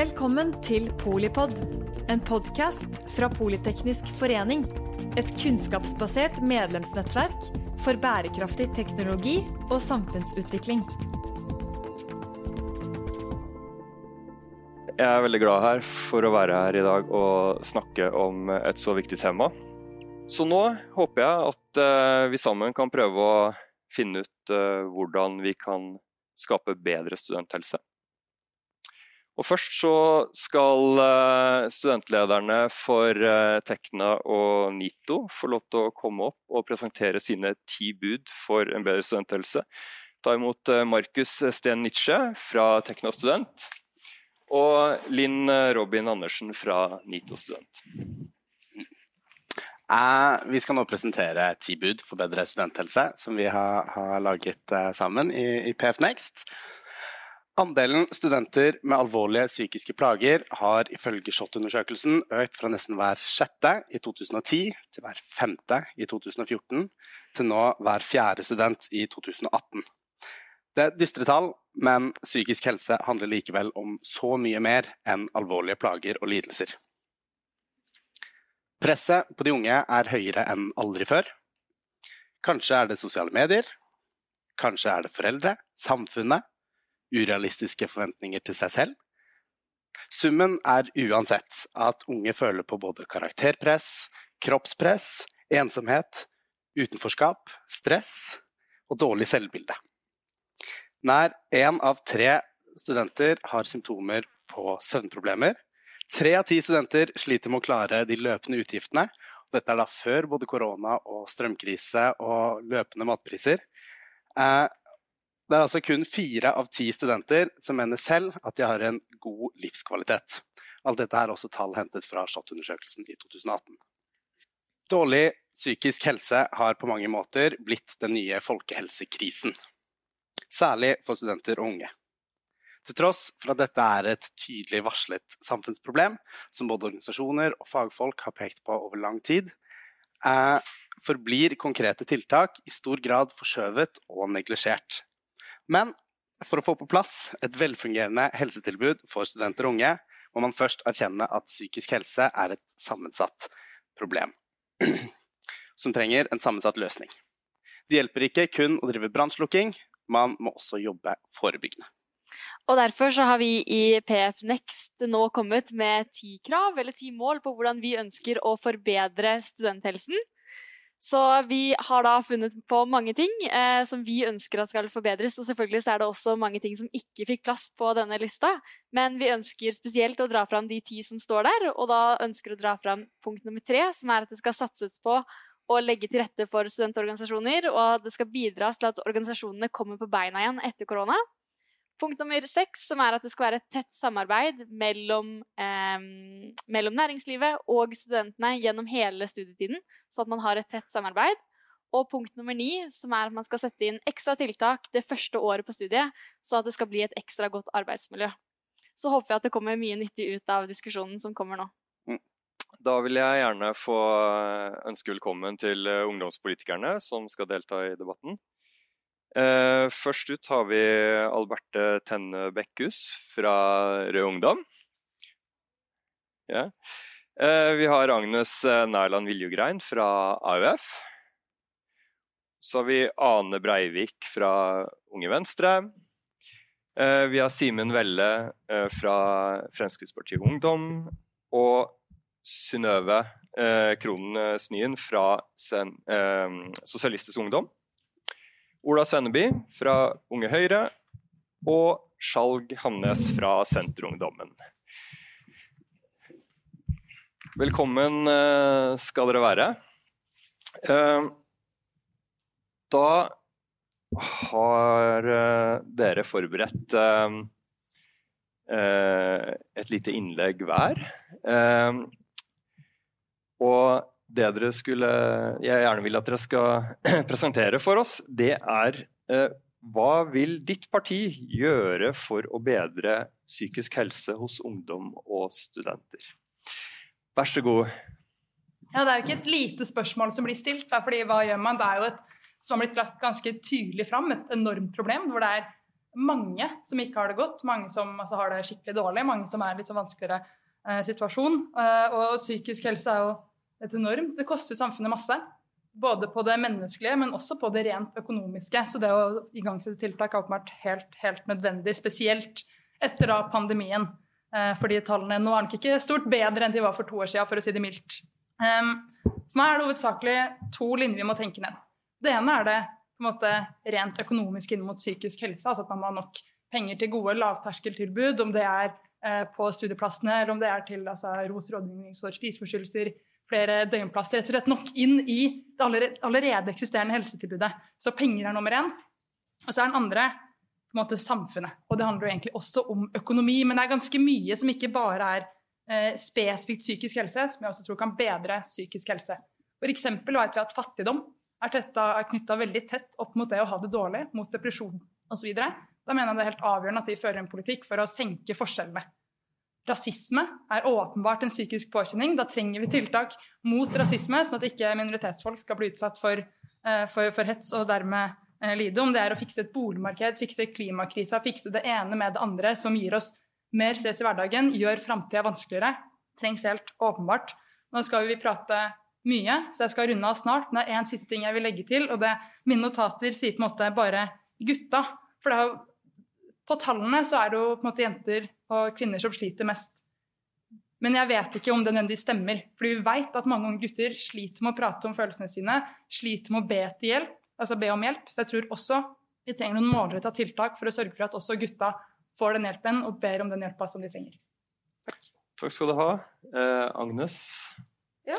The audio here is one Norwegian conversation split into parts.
Velkommen til Polipod, en podkast fra Politeknisk forening. Et kunnskapsbasert medlemsnettverk for bærekraftig teknologi og samfunnsutvikling. Jeg er veldig glad her for å være her i dag og snakke om et så viktig tema. Så nå håper jeg at eh, vi sammen kan prøve å finne ut eh, hvordan vi kan skape bedre studenthelse. Og Først så skal eh, studentlederne for eh, Tekna og NITO få lov til å komme opp og presentere sine ti bud for en bedre studenthelse. Ta imot eh, Markus Sten Nitsche fra Tekna student og Linn Robin Andersen fra NITO student. vi skal nå presentere ti bud for bedre studenthelse, som vi har, har laget sammen i, i PF Next. Andelen studenter med alvorlige psykiske plager har ifølge SHoT-undersøkelsen økt fra nesten hver sjette i 2010 til hver femte i 2014, til nå hver fjerde student i 2018. Det er dystre tall, men psykisk helse handler likevel om så mye mer enn alvorlige plager og lidelser. Presset på de unge er høyere enn aldri før. Kanskje er det sosiale medier, kanskje er det foreldre, samfunnet, urealistiske forventninger til seg selv. Summen er uansett at unge føler på både karakterpress, kroppspress, ensomhet, utenforskap, stress og dårlig selvbilde. Nær én av tre studenter har symptomer på søvnproblemer. Tre av ti studenter sliter med å klare de løpende utgiftene. Dette er da før både korona og strømkrise og løpende matpriser. Eh, det er altså kun fire av ti studenter som mener selv at de har en god livskvalitet. Alt dette er også tall hentet fra SHoT-undersøkelsen i 2018. Dårlig psykisk helse har på mange måter blitt den nye folkehelsekrisen. Særlig for studenter og unge. Til tross for at dette er et tydelig varslet samfunnsproblem, som både organisasjoner og fagfolk har pekt på over lang tid, eh, forblir konkrete tiltak i stor grad forskjøvet og neglisjert. Men for å få på plass et velfungerende helsetilbud for studenter og unge, må man først erkjenne at psykisk helse er et sammensatt problem, som trenger en sammensatt løsning. Det hjelper ikke kun å drive brannslukking, man må også jobbe forebyggende. Og Derfor så har vi i PF Next nå kommet med ti krav eller ti mål på hvordan vi ønsker å forbedre studenthelsen. Så vi har da funnet på mange ting eh, som vi ønsker at skal forbedres. Og selvfølgelig så er det også mange ting som ikke fikk plass på denne lista. Men vi ønsker spesielt å dra fram de ti som står der, og da ønsker vi å dra fram punkt nummer tre, som er at det skal satses på å legge til rette for studentorganisasjoner, og det skal bidras til at organisasjonene kommer på beina igjen etter korona. Punkt nummer seks, som er at det skal være et tett samarbeid mellom, eh, mellom, næringslivet og studentene gjennom hele studietiden, så at man har et tett samarbeid. Og punkt nummer ni, som er at man skal sette inn ekstra tiltak det første året på studiet, så at det skal bli et ekstra godt arbeidsmiljø. Så håper vi at det kommer mye nyttig ut av diskusjonen som kommer nå. Mm. Da vil jeg gjerne få ønske velkommen til ungdomspolitikerne som skal delta i debatten. Eh, først ut har vi Alberte Tenne Bekkhus fra Rød Ungdom. Ja. Eh, vi har Agnes eh, Nærland Viljugrein fra AUF. Så har vi Ane Breivik fra Unge Venstre. Vi har Simen Velle fra Fremskrittspartiet Ungdom. Og Synnøve Kronen Snyen fra Sosialistisk Ungdom. Ola Svenneby fra Unge Høyre og Skjalg Hamnes fra Senterungdommen. Velkommen eh, skal dere være. Eh, da har eh, dere forberedt et lite innlegg hver. Og det dere skulle jeg gjerne vil at dere skal presentere for oss, det er eh, hva vil ditt parti gjøre for å bedre psykisk helse hos ungdom og studenter? Vær så god. Ja, Det er jo ikke et lite spørsmål som blir stilt. Da, fordi hva gjør man? Det er jo et som har blitt lagt ganske tydelig fram, et enormt problem. Hvor det er mange som ikke har det godt, mange som altså, har det skikkelig dårlig, mange som er i litt sånn vanskeligere eh, situasjon. Eh, og psykisk helse er jo et enormt Det koster samfunnet masse. Både på det menneskelige, men også på det rent økonomiske. Så det å igangsette tiltak er åpenbart helt, helt nødvendig, spesielt etter da pandemien. Eh, fordi tallene nå er nok ikke stort bedre enn de var for to år siden, for å si det mildt. For meg er det hovedsakelig to linjer vi må tenke ned. Det ene er det på en måte rent økonomisk inn mot psykisk helse, altså at man må ha nok penger til gode lavterskeltilbud, om det er eh, på studieplassene eller om det er til altså, ROS rådgivning for spiseforstyrrelser, flere døgnplasser. Rett og slett nok inn i det allerede, eksisterende helsetilbudet. Så penger er nummer én. Og så er den andre på en måte samfunnet. Og det handler jo egentlig også om økonomi, men det er ganske mye som ikke bare er eh, spesifikt psykisk helse, som jeg også tror kan bedre psykisk helse. For eksempel vet vi at fattigdom er, tetta, er knytta veldig tett opp mot det å ha det dårlig, mot depresjon osv. Da mener jeg det er helt avgjørende at vi fører en politikk for å senke forskjellene. Rasisme er åpenbart en psykisk påkjenning. Da trenger vi tiltak mot rasisme, sånn at ikke minoritetsfolk skal bli utsatt for, uh, for, for hets og dermed uh, lide. Om det er å fikse et boligmarked, fikse klimakrisa, fikse det ene med det andre som gir oss mer stress i hverdagen, gjør framtida vanskeligere, trengs helt åpenbart. Nå skal vi prate mye, så jeg skal runde av snart. Men det er én siste ting jeg vil legge til. og det Mine notater sier på en måte bare gutta. For jo, på tallene så er det jo på en måte jenter og kvinner som sliter mest. Men jeg vet ikke om det nødvendigvis stemmer. Fordi vi vet at mange unge gutter sliter med å prate om følelsene sine, sliter med å be til hjelp, altså be om hjelp. Så jeg tror også vi trenger noen målretta tiltak for å sørge for at også gutta får den hjelpen og ber om den hjelpa som de trenger. Takk. Takk skal du ha. Eh, Agnes? Ja.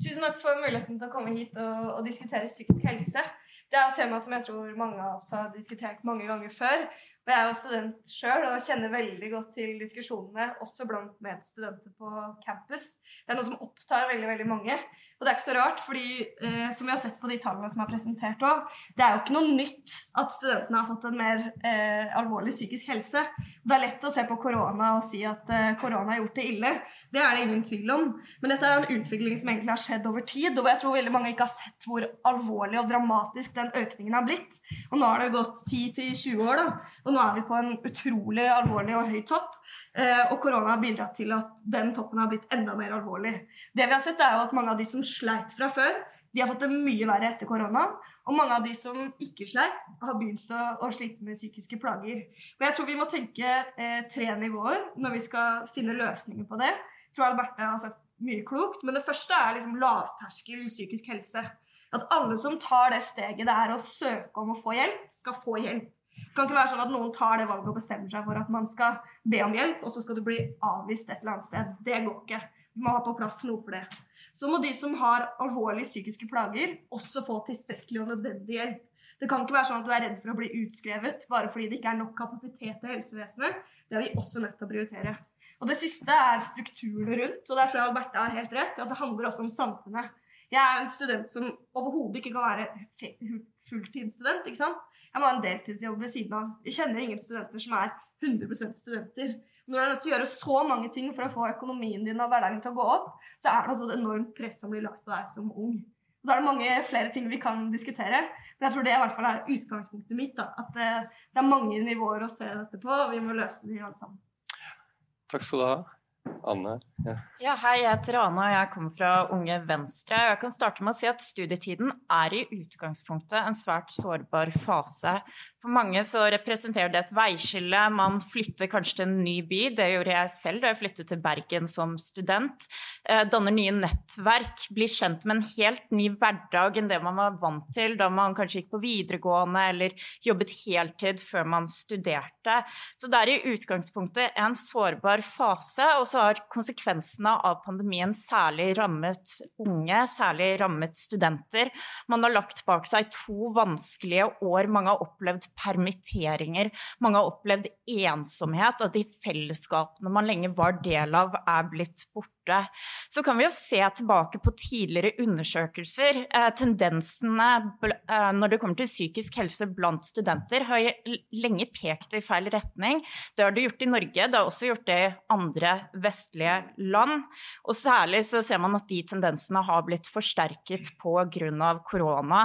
Tusen takk for muligheten til å komme hit og, og diskutere psykisk helse. Det er et tema som jeg tror mange av oss har diskutert mange ganger før. Og jeg er jo student sjøl og kjenner veldig godt til diskusjonene også blant medstudenter på campus. Det er noe som opptar veldig, veldig mange. Og det er ikke så rart, fordi eh, som vi har sett på de tallene som er presentert òg, det er jo ikke noe nytt at studentene har fått en mer eh, alvorlig psykisk helse. Det er lett å se på korona og si at eh, korona har gjort det ille. Det er det ingen tvil om. Men dette er en utvikling som egentlig har skjedd over tid, og jeg tror veldig mange ikke har sett hvor alvorlig og dramatisk den økningen har blitt. Og nå har det gått 10-20 år, da. Og nå er vi på en utrolig alvorlig og høy topp. Eh, og korona har bidratt til at den toppen har blitt enda mer alvorlig. Det vi har sett, er jo at mange av de som sleit fra før, de har fått det mye verre etter korona. Og mange av de som ikke sleit, har begynt å, å slite med psykiske plager. Men jeg tror vi må tenke eh, tre nivåer når vi skal finne løsninger på det. Jeg tror Alberte har sagt mye klokt, men det første er liksom lavterskel psykisk helse. At alle som tar det steget det er å søke om å få hjelp, skal få hjelp. Det kan ikke være sånn at noen tar det valget og bestemmer seg for at man skal be om hjelp, og så skal du bli avvist et eller annet sted. Det går ikke. Vi må ha på plass noe for det så må de som har alvorlige psykiske plager, også få tilstrekkelig og nødvendig hjelp. Det kan ikke være sånn at du er redd for å bli utskrevet bare fordi det ikke er nok kapasitet i helsevesenet. Det er vi også nødt til å prioritere. Og Det siste er strukturene rundt. og Derfor har Bertha har helt rett. at Det handler også om samfunnet. Jeg er en student som overhodet ikke kan være fulltidsstudent. ikke sant? Jeg må ha en deltidsjobb ved siden av. Jeg kjenner ingen studenter som er 100 studenter. Når du er nødt til å gjøre så mange ting for å få økonomien din og hverdagen til å gå opp, så er det også et enormt press som blir lagt på deg som ung. Så er det mange flere ting vi kan diskutere, men jeg tror det i hvert fall er utgangspunktet mitt. Da, at det, det, er mange nivåer å se dette på, og vi må løse det alle sammen. Takk skal du ha. Anne? Ja. ja. hei, jeg heter Ane og jeg kommer fra Unge Venstre. Jeg kan starte med å si at studietiden er i utgangspunktet en svært sårbar fase for mange så representerer det et veiskille. Man flytter kanskje til en ny by. Det gjorde jeg selv da jeg flyttet til Bergen som student. Eh, danner nye nettverk, blir kjent med en helt ny hverdag enn det man var vant til da man kanskje gikk på videregående eller jobbet heltid før man studerte. Så det er i utgangspunktet en sårbar fase, og så har konsekvensene av pandemien særlig rammet unge, særlig rammet studenter. Man har lagt bak seg to vanskelige år mange har opplevd permitteringer. Mange har opplevd ensomhet, at de fellesskapene man lenge var del av, er blitt borte. Så kan vi jo se tilbake på tidligere undersøkelser. Eh, tendensene eh, når det kommer til psykisk helse blant studenter, har lenge pekt i feil retning. Det har det gjort i Norge, det har også gjort det i andre vestlige land. Og særlig så ser man at de tendensene har blitt forsterket pga. korona.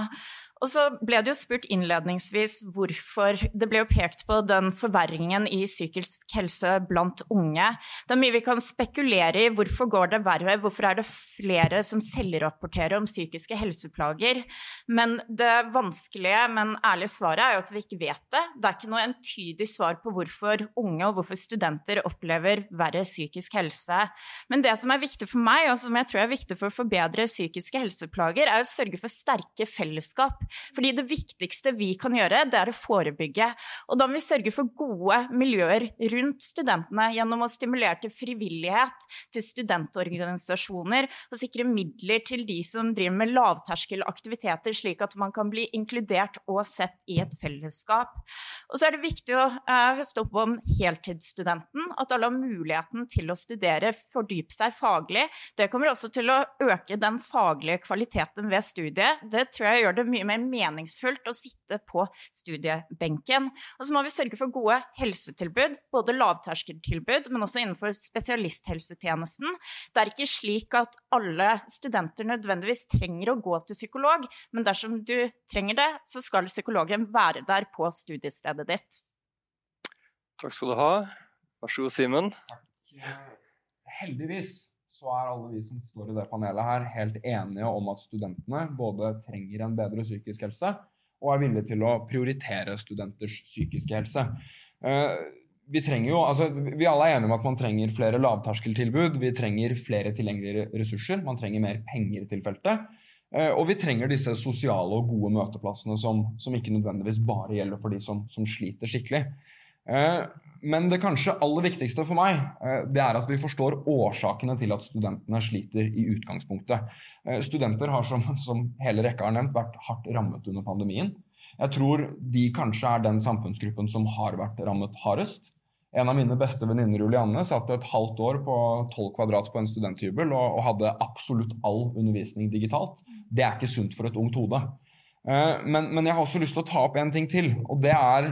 Og så ble det jo spurt innledningsvis hvorfor Det ble jo pekt på den forverringen i psykisk helse blant unge. Det er mye vi kan spekulere i. Hvorfor går det verre? Hvorfor er det flere som selvrapporterer om psykiske helseplager? Men det vanskelige, men ærlige svaret er jo at vi ikke vet det. Det er ikke noe entydig svar på hvorfor unge og hvorfor studenter opplever verre psykisk helse. Men det som er viktig for meg, og som jeg tror er viktig for å forbedre psykiske helseplager, er å sørge for sterke fellesskap. Fordi det viktigste vi kan gjøre, det er å forebygge. Og da må vi sørge for gode miljøer rundt studentene gjennom å stimulere til frivillighet, til studentorganisasjoner, og sikre midler til de som driver med lavterskelaktiviteter, slik at man kan bli inkludert og sett i et fellesskap. Og så er det viktig å uh, høste opp om heltidsstudenten, at alle har muligheten til å studere, fordype seg faglig. Det kommer også til å øke den faglige kvaliteten ved studiet. Det tror jeg gjør det mye mer meningsfullt å sitte på studiebenken. Og så må vi sørge for gode helsetilbud, både lavterskeltilbud, men også innenfor spesialisthelsetjenesten. Det er ikke slik at alle studenter nødvendigvis trenger å gå til psykolog, men dersom du trenger det, så skal psykologen være der på studiestedet ditt. Takk skal du ha. Vær så god, Simen. Heldigvis så er alle vi som står i det panelet her, helt enige om at studentene både trenger en bedre psykisk helse og er villige til å prioritere studenters psykiske helse. Eh, vi jo, altså vi alle er enige om at man trenger flere lavterskeltilbud, vi trenger flere tilgjengelige ressurser, man trenger mer penger til feltet. Eh, og vi trenger disse sosiale og gode møteplassene som, som ikke nødvendigvis bare gjelder for de som, som sliter skikkelig. Eh, men det kanskje aller viktigste for meg eh, det er at vi forstår årsakene til at studentene sliter i utgangspunktet. Eh, studenter har, som, som hele rekka har nevnt, vært hardt rammet under pandemien. Jeg tror de kanskje er den samfunnsgruppen som har vært rammet hardest. En av mine beste venninner Julianne satt et halvt år på 12 kvadrat på en studenthybel og, og, hadde absolutt all undervisning digitalt. Det er ikke sunt for et ungt hode. Men, men jeg har også lyst til å ta opp en ting til, og det er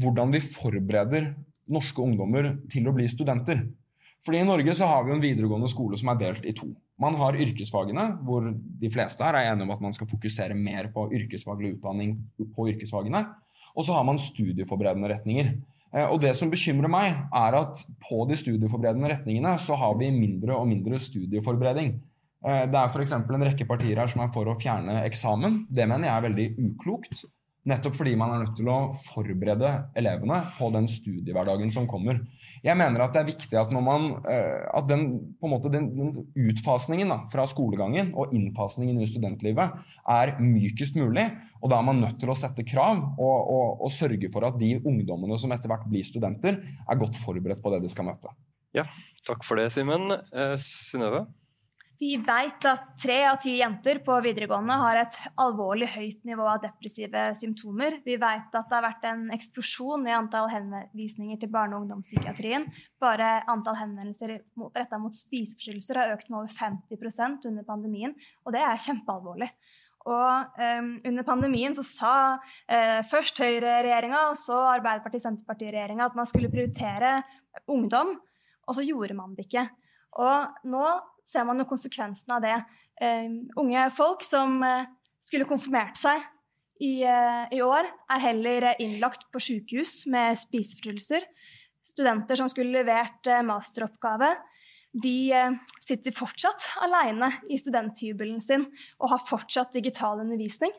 hvordan vi forbereder norske ungdommer til å bli studenter. Fordi I Norge så har vi en videregående skole som er delt i to. Man har yrkesfagene, hvor de fleste her er enige om at man skal fokusere mer på yrkesfaglig utdanning på yrkesfagene. Og så har man studieforberedende retninger. Eh, og Det som bekymrer meg, er at på de studieforberedende retningene så har vi mindre og mindre studieforberedning. Eh, det er f.eks. en rekke partier her som er for å fjerne eksamen. Det mener jeg er veldig uklokt. Nettopp fordi man er nødt til å forberede elevene på den studiehverdagen som kommer. Jeg mener at det er viktig at, man, eh, at den, måte, den, den, utfasningen da, fra skolegangen og innfasningen i studentlivet er mykest mulig. Og da er man nødt til å sette krav og, og, og sørge for at de ungdommene som etter hvert blir studenter, er godt forberedt på det de skal møte. Ja, takk for det, Simen. Eh, Synnøve? Vi vet at tre av ti jenter på videregående har et alvorlig høyt nivå av depressive symptomer. Vi vet at det har vært en eksplosjon i antall henvisninger til barne- og ungdomspsykiatrien. Bare antall henvendelser retta mot spiseforstyrrelser har økt med over 50% under pandemien, og det er kjempealvorlig. Og um, Under pandemien så sa uh, først Høyre-regjeringa og så Arbeiderparti-Senterparti-regjeringa at man skulle prioritere ungdom, og så gjorde man det ikke. Og nå ser man jo konsekvensen av det. Uh, unge folk som uh, skulle konfirmert seg i, uh, i, år, er heller innlagt på sykehus med spiseforstyrrelser. Studenter som skulle levert masteroppgave, de sitter fortsatt alene i studenthybelen sin og har fortsatt digital undervisning.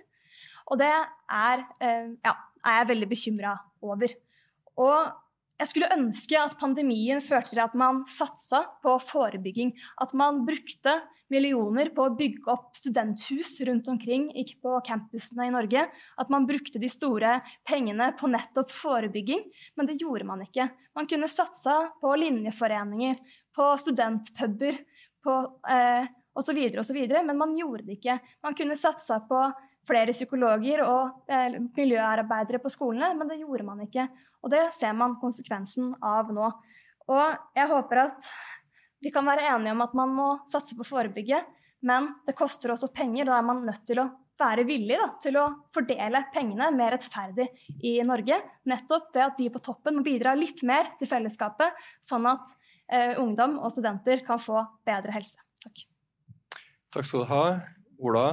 Og det er, ja, er jeg veldig bekymra over. Og jeg skulle ønske at pandemien førte til at man satsa på forebygging. At man brukte millioner på å bygge opp studenthus rundt omkring ikke på campusene i Norge. At man brukte de store pengene på nettopp forebygging. Men det gjorde man ikke. Man kunne satsa på linjeforeninger, på studentpuber på, eh, osv., osv., men man gjorde det ikke. Man kunne satsa på flere psykologer og eh, miljøarbeidere på skolene, men det gjorde man ikke. Og det ser man konsekvensen av nå. Og jeg håper at vi kan være enige om at man må satse på å forebygge, men det koster også penger. og Da er man nødt til å være villig da, til å fordele pengene mer rettferdig i Norge. Nettopp ved at de på toppen må bidra litt mer til fellesskapet, sånn at eh, ungdom og studenter kan få bedre helse. Takk. Takk skal du ha. Ola?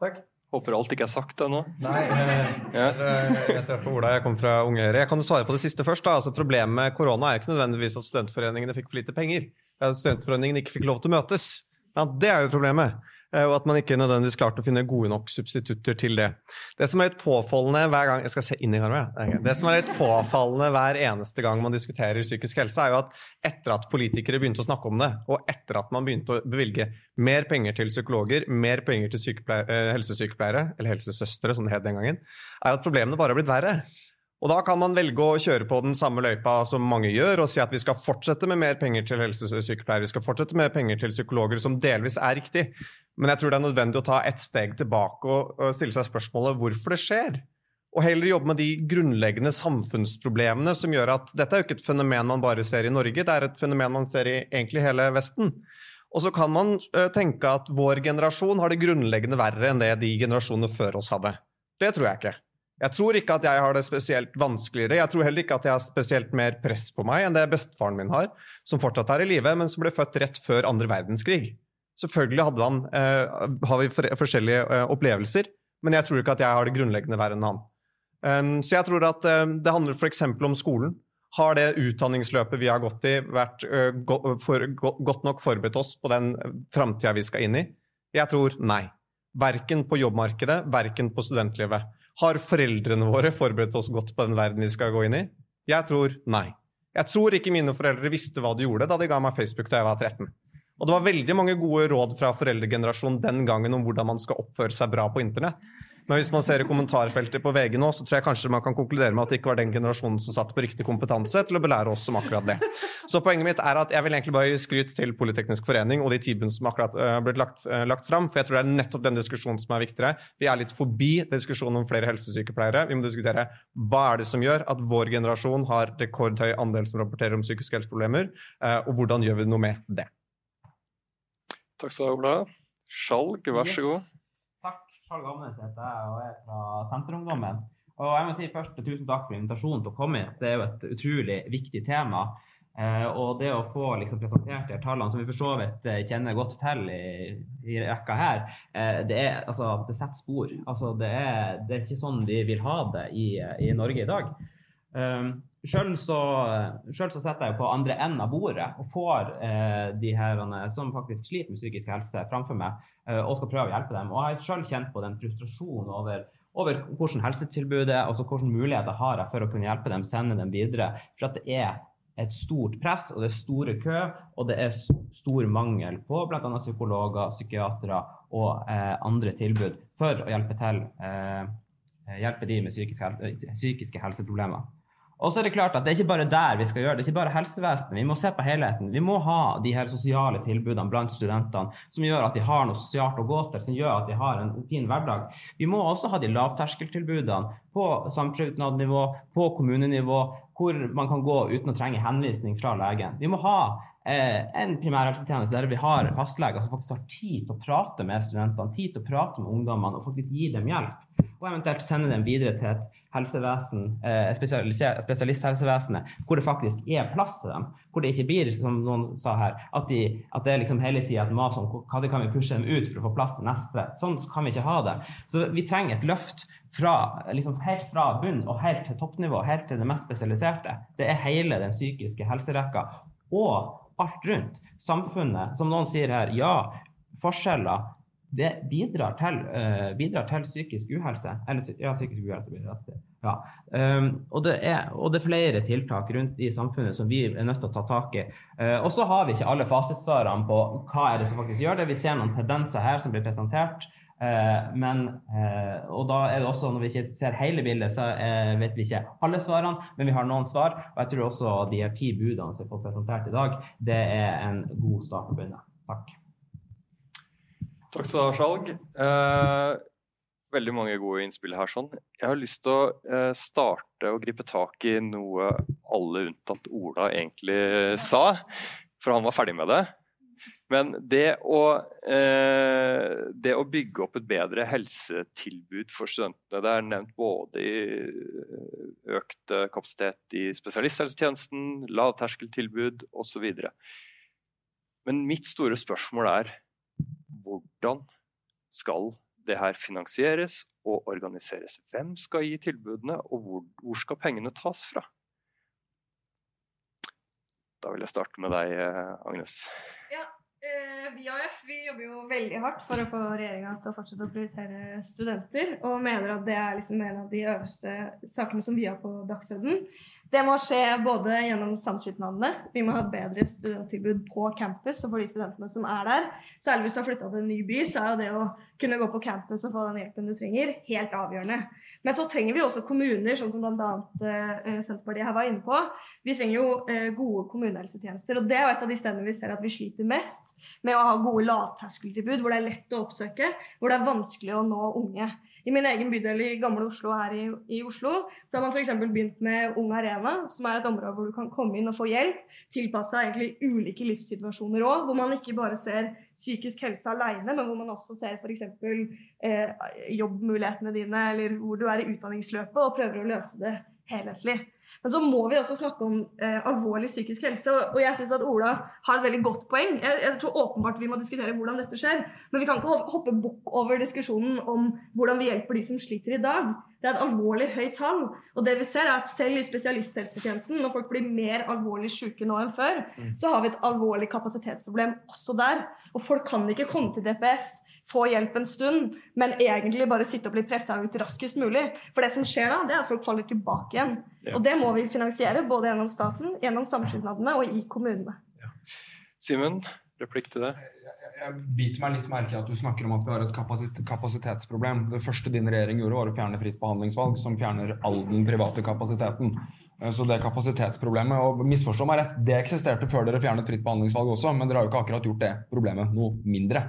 Takk. Håper alt ikke er sagt ennå. Nei, eh, Ja. jeg treffer Ola, jeg kommer fra Unge Høyre. Jeg kan svare på det siste først. Altså, problemet med korona er jo ikke nødvendigvis at studentforeningene fikk for lite penger. Er at studentforeningene ikke fikk lov til å møtes. Ja, det er jo problemet. Eh, Og at man ikke nødvendigvis klarte å finne gode nok substitutter til det. Det som er litt påfallende hver gang Jeg skal se inn i kameraet. er. Det som er litt påfallende hver eneste gang man diskuterer psykisk helse, er jo at etter at politikere begynte å snakke om det, og etter at man begynte å bevilge mer penger til psykologer, mer penger til eh, helsesykepleiere, eller helsesøstre som det het den gangen, er at problemene bare har blitt verre. Og da kan man velge å kjøre på den samme løypa som mange gjør, og si at vi skal fortsette med mer penger til helsesykepleiere, vi skal fortsette med penger til psykologer, som delvis er riktig. Men jeg tror det er nødvendig å ta et steg tilbake og, stille seg spørsmålet hvorfor det skjer. Og heller jobbe med de grunnleggende samfunnsproblemene som gjør at dette er jo ikke et fenomen man bare ser i Norge, det er et fenomen man ser i egentlig hele Vesten. Og så kan man tenke at vår generasjon har det grunnleggende verre enn det de generasjonene før oss hadde. Det tror jeg ikke. Jeg tror ikke at jeg har det spesielt vanskeligere. Jeg tror heller ikke at jeg har spesielt mer press på meg enn det bestefaren min har, som fortsatt er i live, men som ble født rett før andre verdenskrig. Selvfølgelig hadde han, uh, har vi for, forskjellige uh, opplevelser, men jeg tror ikke at jeg har det grunnleggende verre enn han. Um, så jeg tror at eh, det handler f.eks. om skolen. Har det utdanningsløpet vi har gått i, vært uh, go for, go godt nok forberedt oss på den framtida vi skal inn i? Jeg tror nei. Verken på jobbmarkedet, verken på studentlivet. Har foreldrene våre forberedt oss godt på den verden vi skal gå inn i? Jeg tror nei. Jeg tror ikke mine foreldre visste hva de gjorde da de ga meg Facebook da jeg var 13. Og det var veldig mange gode råd fra foreldregenerasjonen den gangen om hvordan man skal oppføre seg bra på internett. Men hvis man ser i kommentarfeltet på VG nå, så tror jeg kanskje man kan konkludere med at det ikke var den generasjonen som satt på riktig kompetanse til å belære oss om akkurat det. Så poenget mitt er at jeg vil egentlig bare gi skryt til Politeknisk forening og de tilbudene som akkurat uh, blitt lagt, uh, lagt fram, for jeg tror det er nettopp den diskusjonen som er viktigere. Vi er litt forbi diskusjonen om flere helsesykepleiere. Vi må diskutere hva er det som gjør at vår generasjon har rekordhøy andel som rapporterer om psykiske helseproblemer, uh, og hvordan gjør vi noe med det. Takk skal du ha, Ola. Skjalg, vær så god. Takk. Skjalg Amnes heter jeg og er fra Senterungdommen. Og jeg må si først tusen takk for invitasjonen til å komme hit. Det er jo et utrolig viktig tema. Eh, og det å få liksom, presentert de tallene, som vi for så vidt eh, kjenner godt til i, i rekka her, eh, det, er, altså, det setter spor. Altså, det, er, det er ikke sånn vi vil ha det i, i Norge i dag. Um, Sjøl så, selv så setter jeg på andre enden av bordet og får eh, de her som faktisk sliter med psykisk helse, framfor meg eh, og skal prøve å hjelpe dem. Og jeg har sjøl kjent på den frustrasjonen over, over hvordan helsetilbudet altså hvordan muligheter har jeg for å kunne hjelpe dem, sende dem videre. For at det er et stort press, og det er store kø, og det er stor mangel på bl.a. psykologer, psykiatere og eh, andre tilbud for å hjelpe til eh, hjelpe de med psykiske, psykiske helseproblemer. Og så er det klart at det er ikke bare der vi skal gjøre det, det er ikke bare helsevesenet. Vi må se på helheten. Vi må ha de her sosiale tilbudene blant studentene som gjør at de har noe sosialt å gå til, som gjør at de har en fin hverdag. Vi må også ha de lavterskeltilbudene på samskipnadsnivå, på kommunenivå, hvor man kan gå uten å trenge henvisning fra legen. Vi må ha eh, en primærhelsetjeneste der vi har fastleger som faktisk har tid til å prate med studentene, tid til å prate med ungdommene og faktisk gi dem hjelp. Og eventuelt sende dem videre til et helsevesen, eh, spesialisthelsevesenet, hvor det faktisk er plass til dem. Hvor det ikke blir, som noen sa her, at, de, at det er liksom hele tida et mas om hva kan vi pushe dem ut for å få plass til neste. Sånn kan vi ikke ha det. Så vi trenger et løft fra, liksom helt fra bunn og helt til toppnivå, helt til det mest spesialiserte. Det er hele den psykiske helserekka. Og alt rundt. Samfunnet, som noen sier her, ja, forskjeller det bidrar til, uh, bidrar til psykisk uhelse. Eller ja, psykisk uhelse blir det ja. Um, og, det er, og, det er, flere tiltak rundt i samfunnet som vi er nødt til å ta tak i. Uh, og så har vi ikke alle fasitsvarene på hva er det som faktisk gjør det. Vi ser noen tendenser her som blir presentert. Uh, men, og da er det også, når vi ikke ser hele bildet, så vet vi ikke alle svarene, men vi har noen svar. Og jeg tror også de her ti budene som er fått presentert i dag, det er en god start å begynne. Takk. Takk skal du ha, Skjalg. Eh, veldig mange gode innspill her. sånn. Jeg har lyst til å eh, starte å gripe tak i noe alle unntatt Ola egentlig sa, for han var ferdig med det. Men det å, eh, det å bygge opp et bedre helsetilbud for studentene Det er nevnt både i økt kapasitet i spesialisthelsetjenesten, lavterskeltilbud osv. Men mitt store spørsmål er hvordan skal det her finansieres og organiseres? Hvem skal gi tilbudene, og hvor, hvor skal pengene tas fra? Da vil jeg starte med deg, eh, Agnes. Vi i AUF vi jobber jo veldig hardt for å få regjeringa til å fortsette å prioritere studenter, og mener at det er liksom en av de øverste sakene som vi har på dagsordenen. Det må skje både gjennom samskipnadene, vi må ha et bedre studenttilbud på campus og for de studentene som er der. Særlig hvis du har flytta til en ny by, så er jo det å kunne gå på campus og få den hjelpen du trenger, helt avgjørende. Men så trenger vi også kommuner, sånn som bl.a. Eh, Senterpartiet her var inne på. Vi trenger jo eh, gode kommunehelsetjenester. Og det er jo et av de stedene vi ser at vi sliter mest med å ha gode lavterskeltilbud, hvor det er lett å oppsøke, hvor det er vanskelig å nå unge. I min egen bydel i Gamle Oslo her i, i Oslo så har man f.eks. begynt med Ung Arena, som er et område hvor du kan komme inn og få hjelp, tilpassa ulike livssituasjoner òg, hvor man ikke bare ser psykisk helse alene, men hvor man også ser f.eks. Eh, jobbmulighetene dine, eller hvor du er i utdanningsløpet, og prøver å løse det helhetlig. Men så må vi også snakke om eh, alvorlig psykisk helse. Og, jeg syns at Ola har et veldig godt poeng. Jeg, jeg, tror åpenbart vi må diskutere hvordan dette skjer. Men vi kan ikke hoppe bukk over diskusjonen om hvordan vi hjelper de som sliter i dag. Det er et alvorlig høyt tall. Og det vi ser er at selv i spesialisthelsetjenesten, når folk blir mer alvorlig syke nå enn før, mm. så har vi et alvorlig kapasitetsproblem også der. Og folk kan ikke komme til DPS få hjelp en stund, men egentlig bare sitte og bli pressa ut raskest mulig. For det som skjer da, det er at folk faller tilbake igjen. Ja. Og det må vi finansiere, både gjennom staten, gjennom samskipnadene og i kommunene. Ja. Simen, replikk til det? Jeg biter meg litt merke i at du snakker om at vi har et kapasitetsproblem. Det første din regjering gjorde, var å fjerne fritt behandlingsvalg, som fjerner all den private kapasiteten. Eh, så det kapasitetsproblemet, og misforstå meg rett, det eksisterte før dere fjernet fritt behandlingsvalg også, men dere har jo ikke akkurat gjort det problemet noe mindre.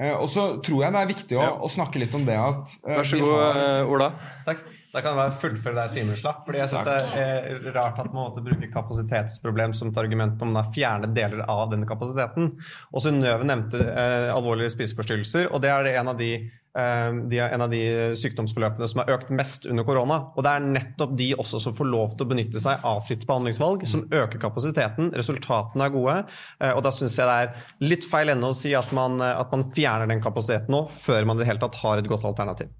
Eh, og så tror jeg det er viktig å, ja. å snakke litt om det at uh, Vær så god, har... Eh, Ola. Takk. Da kan jeg bare fullføre der Simen slapp. fordi jeg syns det er rart at man måtte bruke kapasitetsproblem som et argument om å fjerne deler av denne kapasiteten. Og Synnøve nevnte eh, alvorlige spiseforstyrrelser, og det er en av de Ehm, de er en av de sykdomsforløpene som har økt mest under korona. Og det er nettopp de også som får lov til å benytte seg av fritt behandlingsvalg, som øker kapasiteten. Resultatene er gode. Eh, og da syns jeg det er litt feil ennå å si at man, eh, at man, fjerner den kapasiteten nå, før man i det hele tatt har et godt alternativ.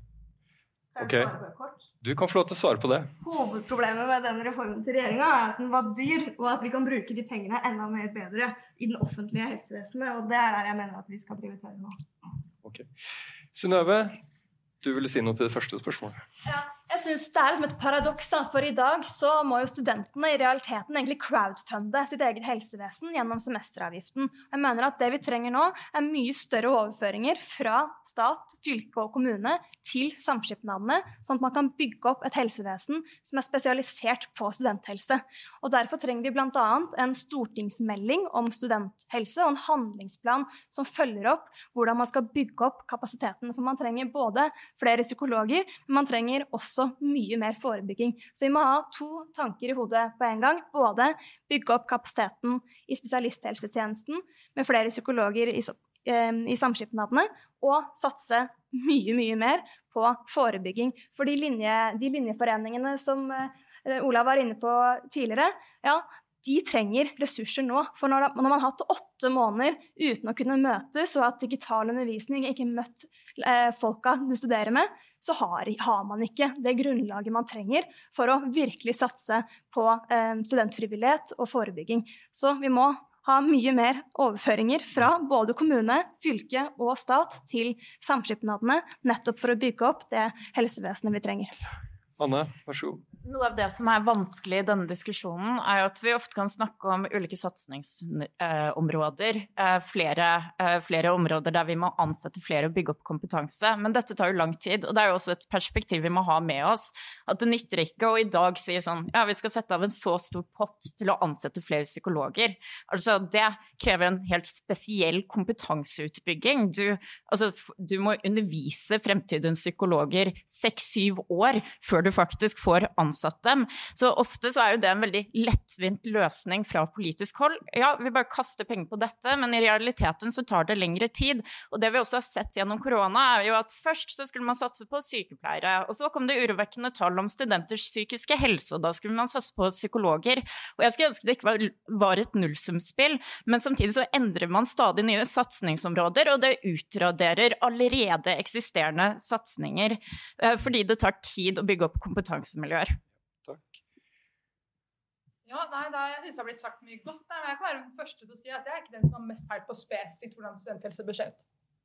Ok, Du kan få lov til å svare på det. Hovedproblemet med den reformen til regjeringa er at den var dyr, og at vi kan bruke de pengene enda mer bedre i den offentlige helsevesenet. Og det er der jeg mener at vi skal prioritere nå. Okay. Synnøve, du ville si noe til det første spørsmålet. Ja, jeg synes Det er liksom et paradoks, da, for i dag så må jo studentene i realiteten egentlig crowdfunde sitt eget helsevesen gjennom semesteravgiften. Jeg mener at Det vi trenger nå, er mye større overføringer fra stat, fylke og kommune til samskipnadene, sånn at man kan bygge opp et helsevesen som er spesialisert på studenthelse. Og Derfor trenger vi bl.a. en stortingsmelding om studenthelse og en handlingsplan som følger opp hvordan man skal bygge opp kapasiteten. For man trenger både flere psykologer, men man trenger også mye mer forebygging. Så vi må ha to tanker i hodet på en gang. Både bygge opp kapasiteten i spesialisthelsetjenesten med flere psykologer i, i samskipnadene, og satse mye, mye mer på forebygging. For de, linje, de linjeforeningene som eh, Ola var inne på tidligere, ja, de trenger ressurser nå. For når, man har hatt åtte måneder uten å kunne møtes, og at digital undervisning, ikke møtt eh, folka du studerer med, så har, har, man ikke det grunnlaget man trenger for å virkelig satse på eh, studentfrivillighet og forebygging. Så vi må ha mye mer overføringer fra både kommune, fylke og stat til samskipnadene, nettopp for å bygge opp det helsevesenet vi trenger. Anne, vær så god. Noe av det som er vanskelig i denne diskusjonen, er jo at vi ofte kan snakke om ulike satsingsområder. Eh, flere, eh, flere, områder der vi må ansette flere og bygge opp kompetanse. Men dette tar jo lang tid, og det er jo også et perspektiv vi må ha med oss. At det nytter ikke å i dag si sånn ja, vi skal sette av en så stor pott til å ansette flere psykologer. Altså, det krever en helt spesiell kompetanseutbygging. Du, altså, du må undervise fremtidens psykologer seks-syv år før du faktisk får ansatt ansatt dem. Så ofte så er jo det en veldig lettvint løsning fra politisk hold. Ja, vi bare kaster penger på dette, men i realiteten så tar det lengre tid. Og det vi også har sett gjennom korona, er jo at først så skulle man satse på sykepleiere, og så kom det urovekkende tall om studenters psykiske helse, og da skulle man satse på psykologer. Og jeg skulle ønske det ikke var, var et nullsumspill, men samtidig så endrer man stadig nye satsingsområder, og det utraderer allerede eksisterende satsinger, eh, fordi det tar tid å bygge opp kompetansemiljøer. Ja, nei, da, Jeg syns det har blitt sagt mye godt. Da. Jeg kan være den første til å si at jeg er ikke den som har mest peil på spesifikt hvordan studenthelse bør se ut.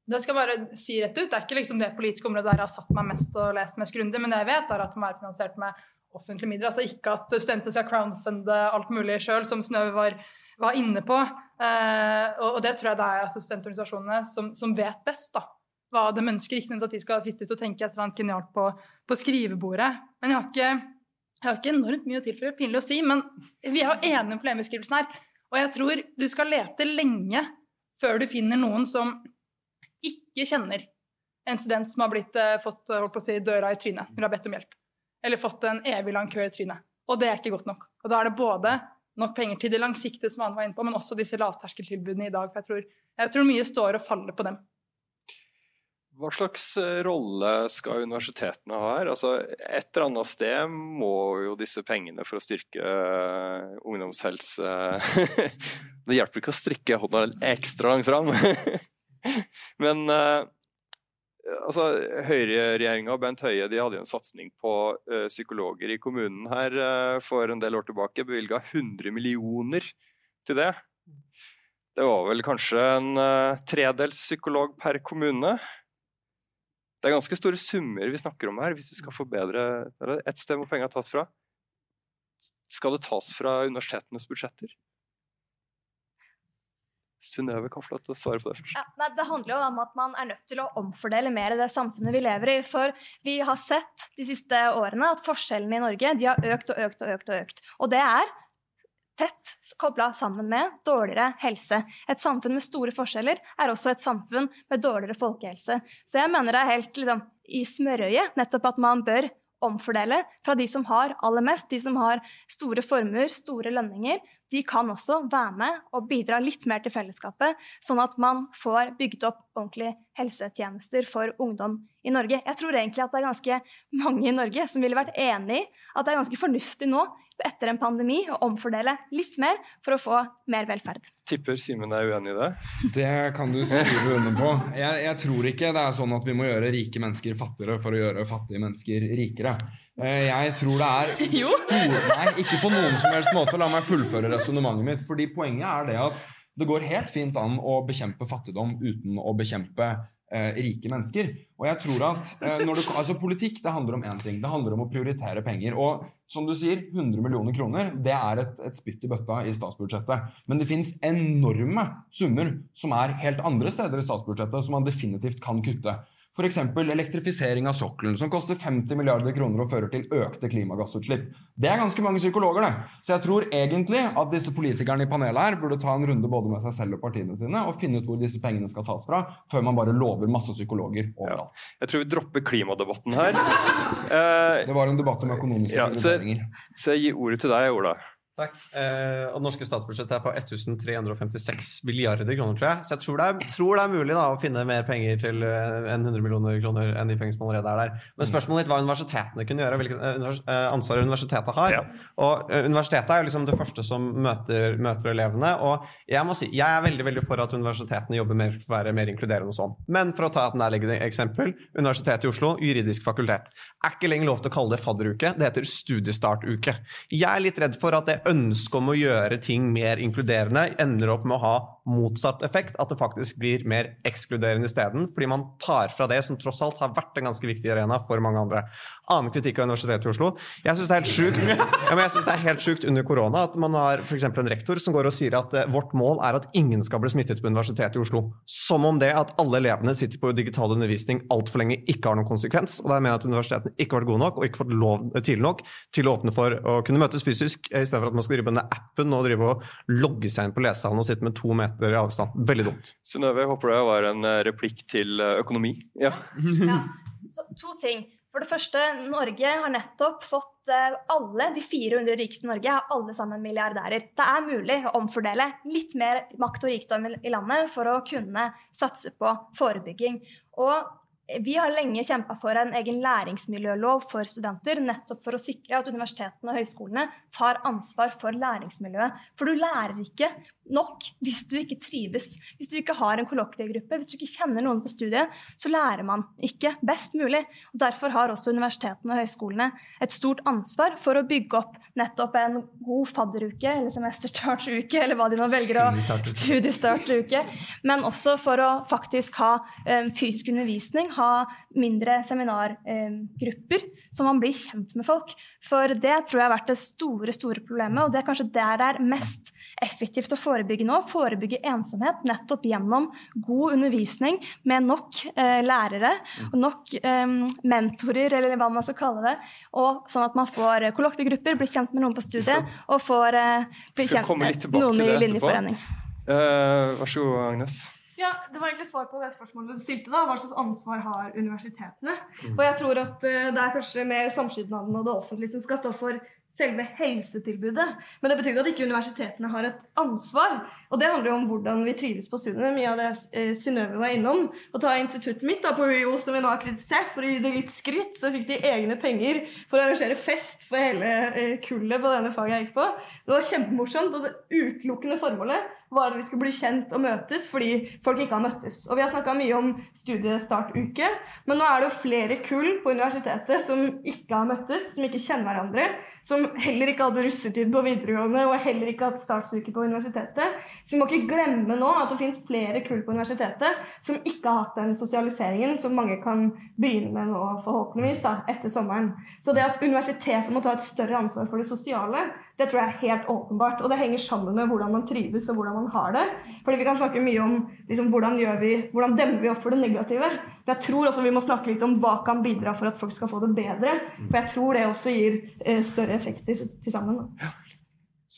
Det skal bare si rett ut. Det er ikke liksom det politiske området der jeg har satt meg mest og lest mest grundig, men det jeg vet, er at det må være finansiert med offentlige midler. Altså ikke at studenter skal crowdfunde alt mulig sjøl, som Snøve var, var, inne på. Eh, og, og, det tror jeg det er altså, studentorganisasjonene som, som, vet best. da hva de ønsker. Ikke nødvendigvis at de skal sitte ut og tenke et eller annet genialt på, på skrivebordet. Men jeg har, ikke, jeg har ikke enormt mye å tilføye, pinlig å si, men vi er jo enige om problembeskrivelsen her. Og jeg tror du skal lete lenge før du finner noen som ikke kjenner en student som har blitt, eh, fått holdt på å si, døra i trynet når har bedt om hjelp. Eller fått en evig lang kø i trynet. Og det er ikke godt nok. Og da er det både nok penger til det langsiktige, som han var inne på, men også disse lavterskeltilbudene i dag. For jeg tror, jeg tror mye står og faller på dem. Hva slags eh, rolle skal universitetene ha her? Altså, et eller annet sted må jo disse pengene for å styrke uh, ungdomshelse Det hjelper ikke å strikke hånda ekstra langt fram. Men uh, altså, Høyreregjeringa og Bent Høie de hadde jo en satsing på psykologer i kommunen her for en del år tilbake. Bevilga 100 millioner til det. Det var vel kanskje en tredels psykolog per kommune. Det er ganske store summer vi snakker om her, hvis vi skal forbedre Et sted hvor penga tas fra. Skal det tas fra universitetenes budsjetter? Synnøve kan få lov til å svare på det først. Ja, nei, det handler jo om at man er nødt til å omfordele mer i det samfunnet vi lever i. For vi har sett de siste årene at forskjellene i Norge har økt og økt og økt. Og økt. Og det er tett kobla sammen med dårligere helse. Et samfunn med store forskjeller er også et samfunn med dårligere folkehelse. Så jeg mener det er helt liksom, i smørøyet nettopp at man bør omfordele fra de som har aller mest, de som har store formuer, store lønninger. De kan også være med og bidra litt mer til fellesskapet, sånn at man får bygd opp ordentlige helsetjenester for ungdom i Norge. Jeg tror egentlig at det er ganske mange i Norge som ville vært enig i at det er ganske fornuftig nå etter en pandemi å omfordele litt mer for å få mer velferd. Tipper Simen er uenig i det? Det kan du skrive under på. Jeg, jeg, tror ikke det er sånn at vi må gjøre rike mennesker fattigere for å gjøre fattige mennesker rikere. Eh, jeg tror det er store Nei, ikke på noen som helst måte. La meg fullføre resonnementet mitt. fordi poenget er det at det går helt fint an å bekjempe fattigdom uten å bekjempe rike mennesker. Og jeg tror at eh, du, altså Politikk det handler om én ting. Det handler om å prioritere penger. Og som du sier, 100 millioner kroner det er et, et spytt i bøtta i statsbudsjettet. Men det finnes enorme summer som er helt andre steder i statsbudsjettet som man definitivt kan kutte. F.eks. elektrifisering av sokkelen, som koster 50 milliarder kroner og fører til økte klimagassutslipp. Det er ganske mange psykologer, det. Så jeg tror egentlig at disse politikerne i panelet her burde ta en runde både med seg selv og partiene sine og finne ut hvor disse pengene skal tas fra, før man bare lover masse psykologer overalt. Ja. Jeg tror vi dropper klimadebatten her. det var en debatt om økonomiske ja, så, så jeg gir ordet til deg, Ola. Takk. Eh, og det norske statsbudsjettet er på 1356 milliarder kroner, tror jeg. Så jeg tror det er, tror det er mulig da, å finne mer penger til eh, enn 100 millioner kroner enn de pengene som allerede er der. Men mm. spørsmålet litt hva universitetene kunne gjøre, hvilket eh, eh, ansvar universitetet har. Ja. Og universitetet er jo liksom det første som møter, møter, elevene. Og jeg må si, jeg er veldig veldig for at universitetene jobber mer for å være mer inkluderende og sånn. Men for å ta et nærliggende eksempel. Universitetet i Oslo, juridisk fakultet. Er ikke lenger lov til å kalle det fadderuke, det heter studiestartuke. Jeg er litt redd for at det ønsket om å gjøre ting mer inkluderende ender opp med å ha motsatt effekt, at det faktisk blir mer ekskluderende isteden. Fordi man tar fra det som tross alt har vært en ganske viktig arena for mange andre. Annen kritikk av Universitetet i Oslo. Jeg syns det ja, synes det er helt sjukt under korona at man har f.eks. en rektor som går og sier at uh, vårt mål er at ingen skal bli smittet på Universitetet i Oslo. Som om det at alle elevene sitter på digital undervisning altfor lenge ikke har noen konsekvens. Og da mener jeg at universitetene ikke har vært gode nok og ikke fått lov tidlig nok til å åpne for å kunne møtes fysisk, i stedet for at man skal drive med appen og drive og logge seg inn på lesesalen og sitte med to meter i avstand. Veldig dumt. Synnøve, håper det var en eh, replikk til eh, økonomi. Ja. ja. Så, to ting. For det første, Norge har nettopp fått eh, alle de 400 rikeste i Norge er alle sammen milliardærer. Det er mulig å omfordele litt mer makt og rikdom i landet for å kunne satse på forebygging. Og vi har lenge kjempa for en egen læringsmiljølov for studenter, nettopp for å sikre at universitetene og høyskolene tar ansvar for læringsmiljøet. For du lærer ikke nok hvis du ikke trives. Hvis du ikke har en kollokviegruppe, hvis du ikke kjenner noen på studiet, så lærer man ikke best mulig. Og derfor har også universitetene og høyskolene et stort ansvar for å bygge opp nettopp en god fadderuke, eller semesterstartuke, eller hva de nå velger å Studiestartuke. Men også for å faktisk ha um, fysisk undervisning ha mindre seminargrupper, så man blir kjent med folk. For det tror jeg har vært det store store problemet, og det er kanskje der det er mest effektivt å forebygge nå. Forebygge ensomhet nettopp gjennom god undervisning med nok eh, lærere og nok eh, mentorer, eller hva man skal kalle det. Og sånn at man får kollokviegrupper, blir kjent med noen på studiet, og får eh, bli kjent med noen i linjeforening. Uh, vær så god, Agnes. Ja, Det var egentlig svar på det spørsmålet du stilte. da. Hva slags ansvar har universitetene? Mm. Og jeg tror at uh, det er kanskje mer samskipnaden og det offentlige som skal stå for selve helsetilbudet. Men det betyr ikke at ikke universitetene har et ansvar. Og det handler jo om hvordan vi trives på studiene. Mye av det eh, Synnøve var innom. Å ta instituttet mitt da, på UiO, som vi nå har kritisert, for å gi det litt skryt, så fikk de egne penger for å arrangere fest for hele eh, kullet på denne faget jeg gikk på. Det var kjempemorsomt, og det utelukkende formålet var at vi skulle bli kjent og møtes fordi folk ikke har møttes. Og vi har snakka mye om studiestartuke, men nå er det jo flere kull på universitetet som ikke har møttes, som ikke kjenner hverandre, som heller ikke hadde russetid på videregående og heller ikke hatt startsuke på universitetet. Så vi må ikke glemme nå at det finnes flere kull på universitetet som ikke har hatt den sosialiseringen som mange kan begynne med nå, forhåpentligvis, da, etter sommeren. Så det at universitetet må ta et større ansvar for det sosiale, det tror jeg er helt åpenbart. Og det henger sammen med hvordan man trives og hvordan man har det. Fordi vi kan snakke mye om liksom, hvordan, vi, hvordan demmer vi opp for det negative. Men jeg tror også vi må snakke litt om hva kan bidra for at folk skal få det bedre. For jeg tror det også gir eh, større effekter til sammen. Da.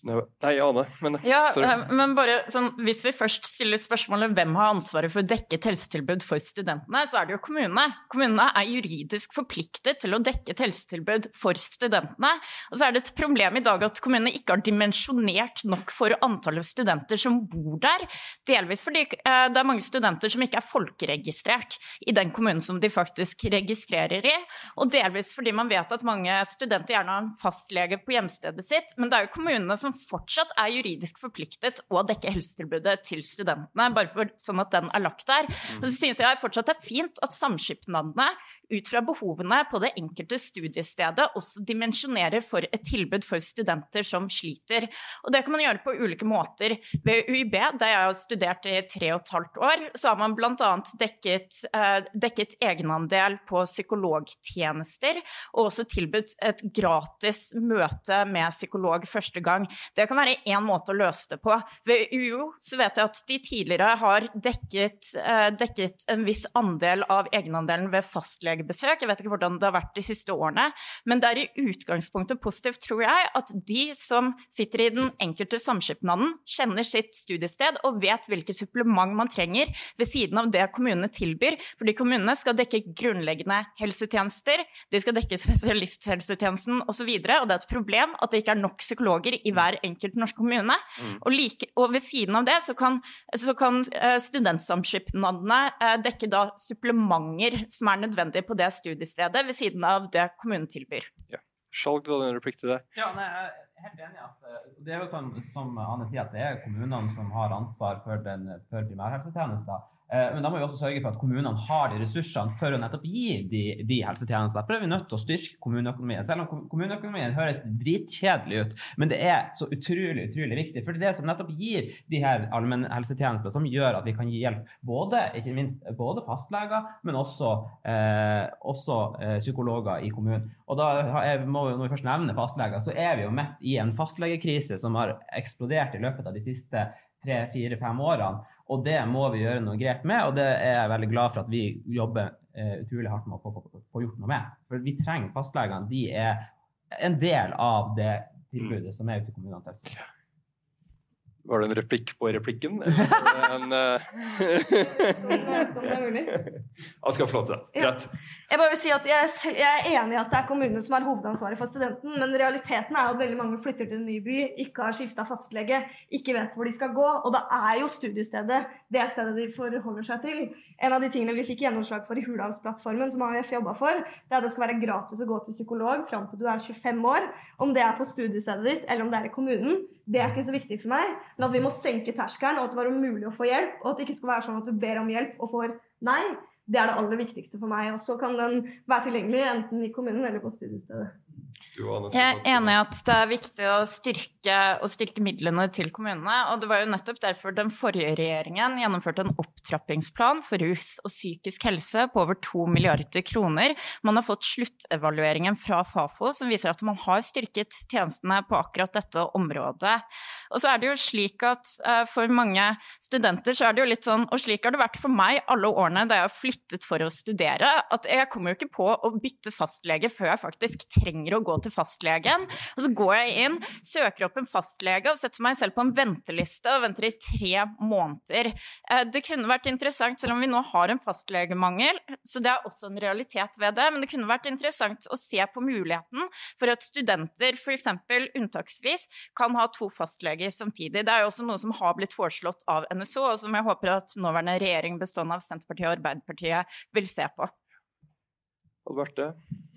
Nei, Ane. Men, ja, eh, men bare sånn, hvis vi først stiller spørsmålet hvem har ansvaret for å dekke et helsetilbud for studentene, så er det jo kommunene. Kommunene er juridisk forpliktet til å dekke et helsetilbud for studentene. Og så er det et problem i dag at kommunene ikke har dimensjonert nok for antallet studenter som bor der. Delvis fordi eh, det er mange studenter som ikke er folkeregistrert i den kommunen som de faktisk registrerer i, og delvis fordi man vet at mange studenter gjerne har en fastlege på hjemstedet sitt, men det er jo kommunene som fortsatt er juridisk forpliktet å dekke helsetilbudet til studentene, bare for sånn at den er lagt der. Og Så synes jeg fortsatt det er fint at samskipnadene ut fra behovene på det enkelte studiestedet også dimensjonerer for et tilbud for studenter som sliter. Og det kan man gjøre på ulike måter. Ved UiB, der jeg har studert i tre og et halvt år, så har man bl.a. Dekket, eh, dekket egenandel på psykologtjenester, og også tilbudt et gratis møte med psykolog første gang. Det kan være én måte å løse det på. Ved UiO så vet jeg at de tidligere har dekket, eh, dekket en viss andel av egenandelen ved fastlegebesøk. Jeg vet ikke hvordan det har vært de siste årene. Men det er i utgangspunktet positivt, tror jeg, at de som sitter i den enkelte samskipnaden, kjenner sitt studiested og vet hvilke supplement man trenger ved siden av det kommunene tilbyr. Fordi kommunene skal dekke grunnleggende helsetjenester, de skal dekke spesialisthelsetjenesten osv. Og, så og det er et problem at det ikke er nok psykologer i hver enkelt norsk kommune. Mm. Og, like, og, ved siden av det så kan, så kan uh, studentsamskipnadene uh, dekke da supplementer som er nødvendige på det studiestedet, ved siden av det kommunen tilbyr. Ja. Skjalg, du hadde en replikk til det? Ja, nei, jeg er helt enig at eh, det er jo sånn, som Anne sier, at det er kommunene som har ansvar for, den, for primærhelsetjenester. Eh, men da må vi også sørge for at kommunene har de ressursene for å nettopp gi de, de helsetjenestene. Derfor er vi nødt til å styrke kommuneøkonomien. Selv om kommuneøkonomien høres dritkjedelig ut, men det er så utrolig utrolig viktig. For det er det som nettopp gir de her allmennhelsetjenestene, som gjør at vi kan gi hjelp både, ikke minst, både fastleger, men også, eh, også eh, psykologer i kommunen. Og da jeg, må, vi først nevner fastleger, så er vi jo midt i en fastlegekrise som har eksplodert i løpet av de siste tre, fire, fem årene. Og det må vi gjøre noe grep med, og det er jeg veldig glad for at vi jobber eh, utrolig hardt med å få, få, gjort noe med. For vi trenger fastlegene. De er en del av det tilbudet som er ute i kommunene. Var det en replikk på replikken? En, Han skal få lov til det. Greit. Jeg bare vil si at jeg, jeg er enig i at det er kommunene som er hovedansvaret for studenten, men realiteten er jo at veldig mange flytter til en ny by, ikke har skifta fastlege, ikke vet hvor de skal gå. Og da er jo studiestedet det stedet de forholder seg til. En av de tingene vi fikk gjennomslag for i Hurdalsplattformen, som AUF jobba for, det er at det skal være gratis å gå til psykolog fram til du er 25 år. Om det er på studiestedet ditt eller om det er i kommunen, det er ikke så viktig for meg. Men at vi må senke terskelen, og at det var mulig å få hjelp, og at det ikke skal være sånn at du ber om hjelp og får nei. Det er det aller viktigste for meg. Og så kan den være tilgjengelig enten i kommunen eller på studiestedet. Jeg er enig i at det er viktig å styrke, å styrke midlene til kommunene. og Det var jo nettopp derfor den forrige regjeringen gjennomførte en opptrappingsplan for rus og psykisk helse på over 2 milliarder kroner. Man har fått sluttevalueringen fra Fafo som viser at man har styrket tjenestene på akkurat dette området. Og så er det jo slik at eh, for mange studenter så er det jo litt sånn, og slik har det vært for meg alle årene da jeg har flyttet for å studere, at jeg kommer jo ikke på å bytte fastlege før jeg faktisk trenger å gå til fastlegen. Og så går jeg inn, søker opp en fastlege og setter meg selv på en venteliste og venter i tre måneder. Eh, Det kunne vært interessant, selv om vi nå har en fastlegemangel, så det er også en realitet ved det, men det kunne vært interessant å se på muligheten for at studenter f.eks. unntaksvis kan ha to fastleger samtidig. Det er jo også noe som har blitt foreslått av NSO, og som jeg håper at nåværende regjering bestående av Senterpartiet og Arbeiderpartiet vil se på. Alberte?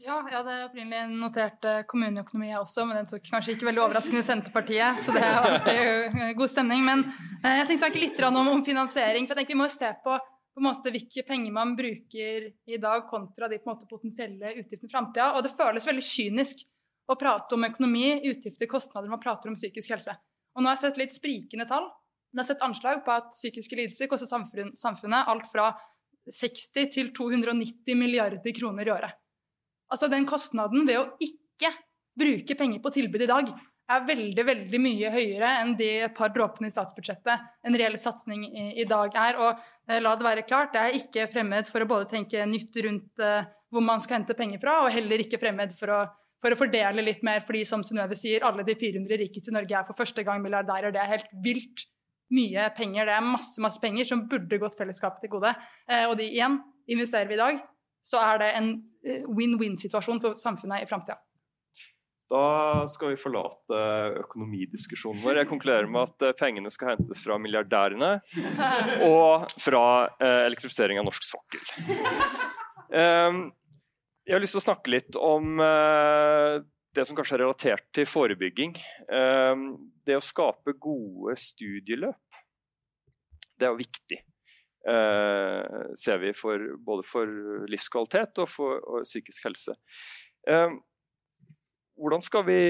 Ja, jeg hadde opprinnelig notert eh, kommuneøkonomi jeg også, men den tok kanskje ikke veldig overraskende Senterpartiet, så det har vært eh, god stemning. Men eh, jeg tenkte å snakke litt om, finansiering, for jeg tenker vi må se på, på måte, hvilke penger man bruker i dag kontra de måte, potensielle utgiftene i framtida. Og det føles veldig kynisk å prate om økonomi, utgifter, kostnader når man prater om psykisk helse. Og nå har jeg sett litt sprikende tall. Men jeg har sett anslag på at psykiske lidelser koster samfunnet alt fra 60 til 290 milliarder kroner i året. Altså den kostnaden ved å ikke bruke penger på tilbud i dag er veldig veldig mye høyere enn de par dråpene i statsbudsjettet en reell satsing i, i dag er. Og eh, la det være klart, jeg er ikke fremmed for å både tenke nytt rundt eh, hvor man skal hente penger fra, og heller ikke fremmed for å, for å fordele litt mer, fordi som Synnøve sier, alle de 400 rikeste i Norge er for første gang milliardærer. Det er helt vilt mye penger. Det er masse masse penger som burde gått fellesskapet til gode. Eh, og de igjen, investerer vi i dag, så er det en eh, win-win-situasjon for samfunnet i framtida. Da skal vi forlate økonomidiskusjonen vår. Jeg konkluderer med at eh, pengene skal hentes fra milliardærene og fra elektrifisering av norsk sokkel. Um, jeg har lyst til å snakke litt om det som kanskje er relatert til forebygging. Um, det å skape gode studieløp, det er jo viktig. eh, ser vi for, både for livskvalitet og for og psykisk helse. Um, hvordan skal vi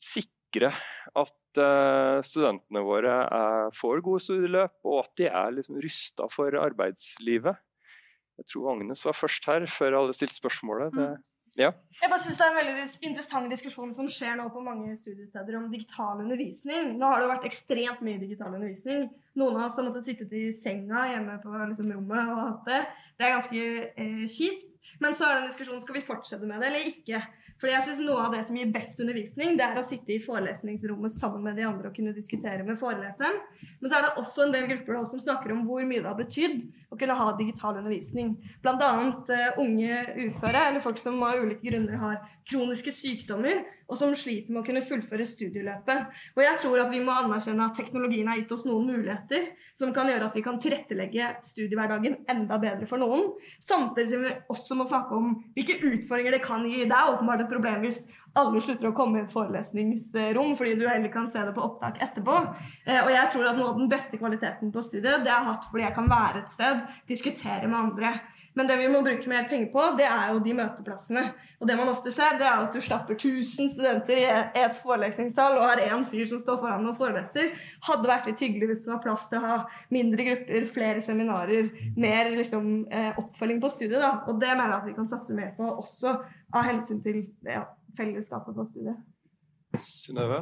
sikre at eh, studentene våre er, får gode studieløp, og at de er liksom rusta for arbeidslivet? Jeg tror Agnes var først her, før alle stilte spørsmålet. Det, ja. Jeg bare synes Det er en veldig interessant diskusjon som skjer nå på mange studiesteder om digital undervisning. Nå har det vært ekstremt mye digital undervisning. Noen av oss har måttet sitte i senga hjemme på liksom, rommet og hatt det. Det er ganske eh, kjipt. Men så er det en diskusjon skal vi fortsette med det eller ikke. Fordi jeg synes Noe av det som gir best undervisning, det er å sitte i forelesningsrommet sammen med de andre og kunne diskutere med foreleseren. Men så er det også en del grupper da, som snakker om hvor mye det har betydd å kunne ha digital undervisning. Bl.a. Uh, unge uføre eller folk som av ulike grunner har kroniske sykdommer og som sliter med å kunne fullføre studieløpet. Og jeg tror at vi må anerkjenne at teknologien har gitt oss noen muligheter som kan gjøre at vi kan tilrettelegge studiehverdagen enda bedre for noen. Samtidig som vi også må snakke om hvilke utfordringer det kan gi. Det er åpenbart et problem hvis alle slutter å komme i et forelesningsrom fordi du heller kan se det på opptak etterpå. Eh, og jeg tror at noe av den beste kvaliteten på studiet det jeg hatt fordi jeg kan være et sted, diskutere med andre. Men det vi må bruke mer penger på, det er jo de møteplassene. Og det man ofte ser, det er at du stapper 1000 studenter i et forelesningssal og har én fyr som står foran og foreleser. Hadde vært litt hyggelig hvis det var plass til å ha mindre grupper, flere seminarer, mer liksom, eh, oppfølging på studiet. Da. Og det mener jeg at vi kan satse mer på, også av hensyn til det. ja, fellesskapet på studiet. Synnøve?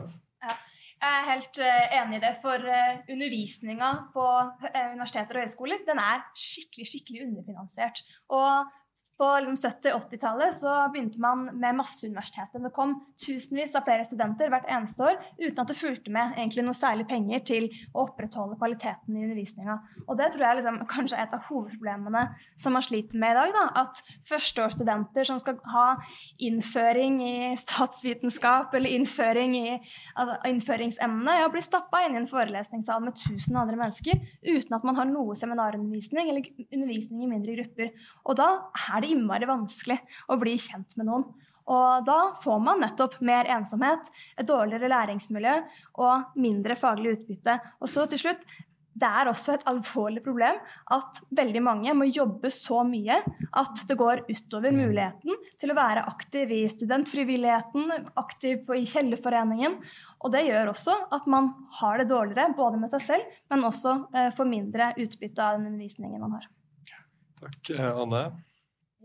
Jeg er helt eh, enig i det, for uh, undervisninga på eh, universiteter og høyskoler den er skikkelig skikkelig underfinansiert. Og På liksom 70-80-tallet så begynte man med masseuniversitetet. Det kom tusenvis av flere studenter hvert eneste år uten at det fulgte med noe særlig penger til å opprettholde kvaliteten i undervisninga. Og det tror jeg liksom, kanskje er et av hovedproblemene som man sliter med i dag. Da. At førsteårsstudenter som skal ha innføring i statsvitenskap eller innføring i altså, innføringsemne, ja, blir stappa inn i en forelesningssal med tusen andre mennesker uten at man har noe seminarundervisning eller undervisning i mindre grupper. Og da er det innmari vanskelig å bli kjent med noen. Og da får man nettopp mer ensomhet, et dårligere læringsmiljø og mindre faglig utbytte. Og så til slutt, det er også et alvorlig problem at veldig mange må jobbe så mye at det går utover muligheten til å være aktiv i studentfrivilligheten, aktiv i Kjellerforeningen. Og det gjør også at man har det dårligere både med seg selv, men også eh, får mindre utbytte av den undervisningen man har. Takk, Anne.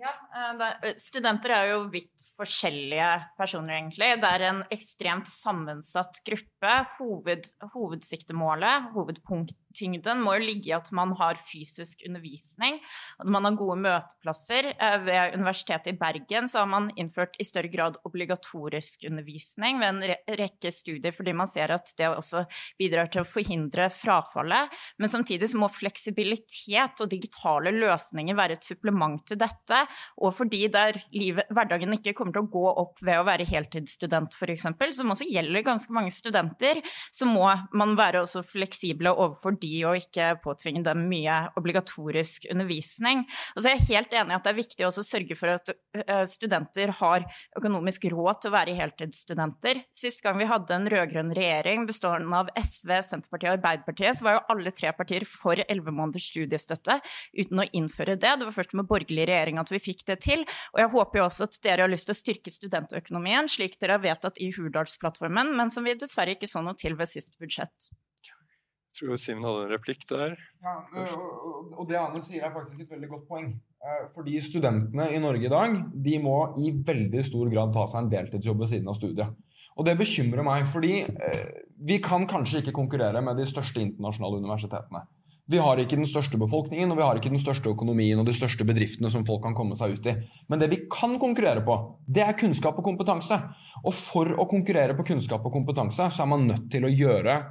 Ja, er, Studenter er jo vidt forskjellige personer, egentlig. Det er en ekstremt sammensatt gruppe. Hoved, hovedsiktemålet, hovedpunkttyngden, må jo ligge i at man har fysisk undervisning. At man har gode møteplasser. Ved Universitetet i Bergen så har man innført i større grad obligatorisk undervisning ved en rekke studier, fordi man ser at det også bidrar til å forhindre frafallet. Men samtidig så må fleksibilitet og digitale løsninger være et supplement til dette og fordi der livet, hverdagen ikke kommer til å gå opp ved å være heltidsstudent f.eks., som også gjelder ganske mange studenter, så må man være også fleksible overfor de å ikke påtvinge dem mye obligatorisk undervisning. Og så er jeg helt enig i at det er viktig å sørge for at studenter har økonomisk råd til å være heltidsstudenter. Sist gang vi hadde en rød-grønn regjering bestående av SV, Senterpartiet og Arbeiderpartiet, så var jo alle tre partier for elleve måneders studiestøtte uten å innføre det. Det var først med borgerlig regjering at vi fikk det til. Og jeg håper jo også at dere har lyst til å styrke studentøkonomien, slik dere har vedtatt i Hurdalsplattformen, men som vi dessverre ikke så noe til ved sist budsjett. Jeg tror Simen hadde en replikk der. Ja, og det Anne sier er faktisk et veldig godt poeng. Fordi studentene i Norge i dag de må i veldig stor grad ta seg en deltidsjobb ved siden av studiet. Og det bekymrer meg, fordi vi kan kanskje ikke konkurrere med de største internasjonale universitetene. Vi har ikke den største befolkningen og vi har ikke den største økonomien og de største bedriftene som folk kan komme seg ut i. Men det vi kan konkurrere på, det er kunnskap og kompetanse. Og for å konkurrere på kunnskap og kompetanse, så er man nødt til å gjøre eh,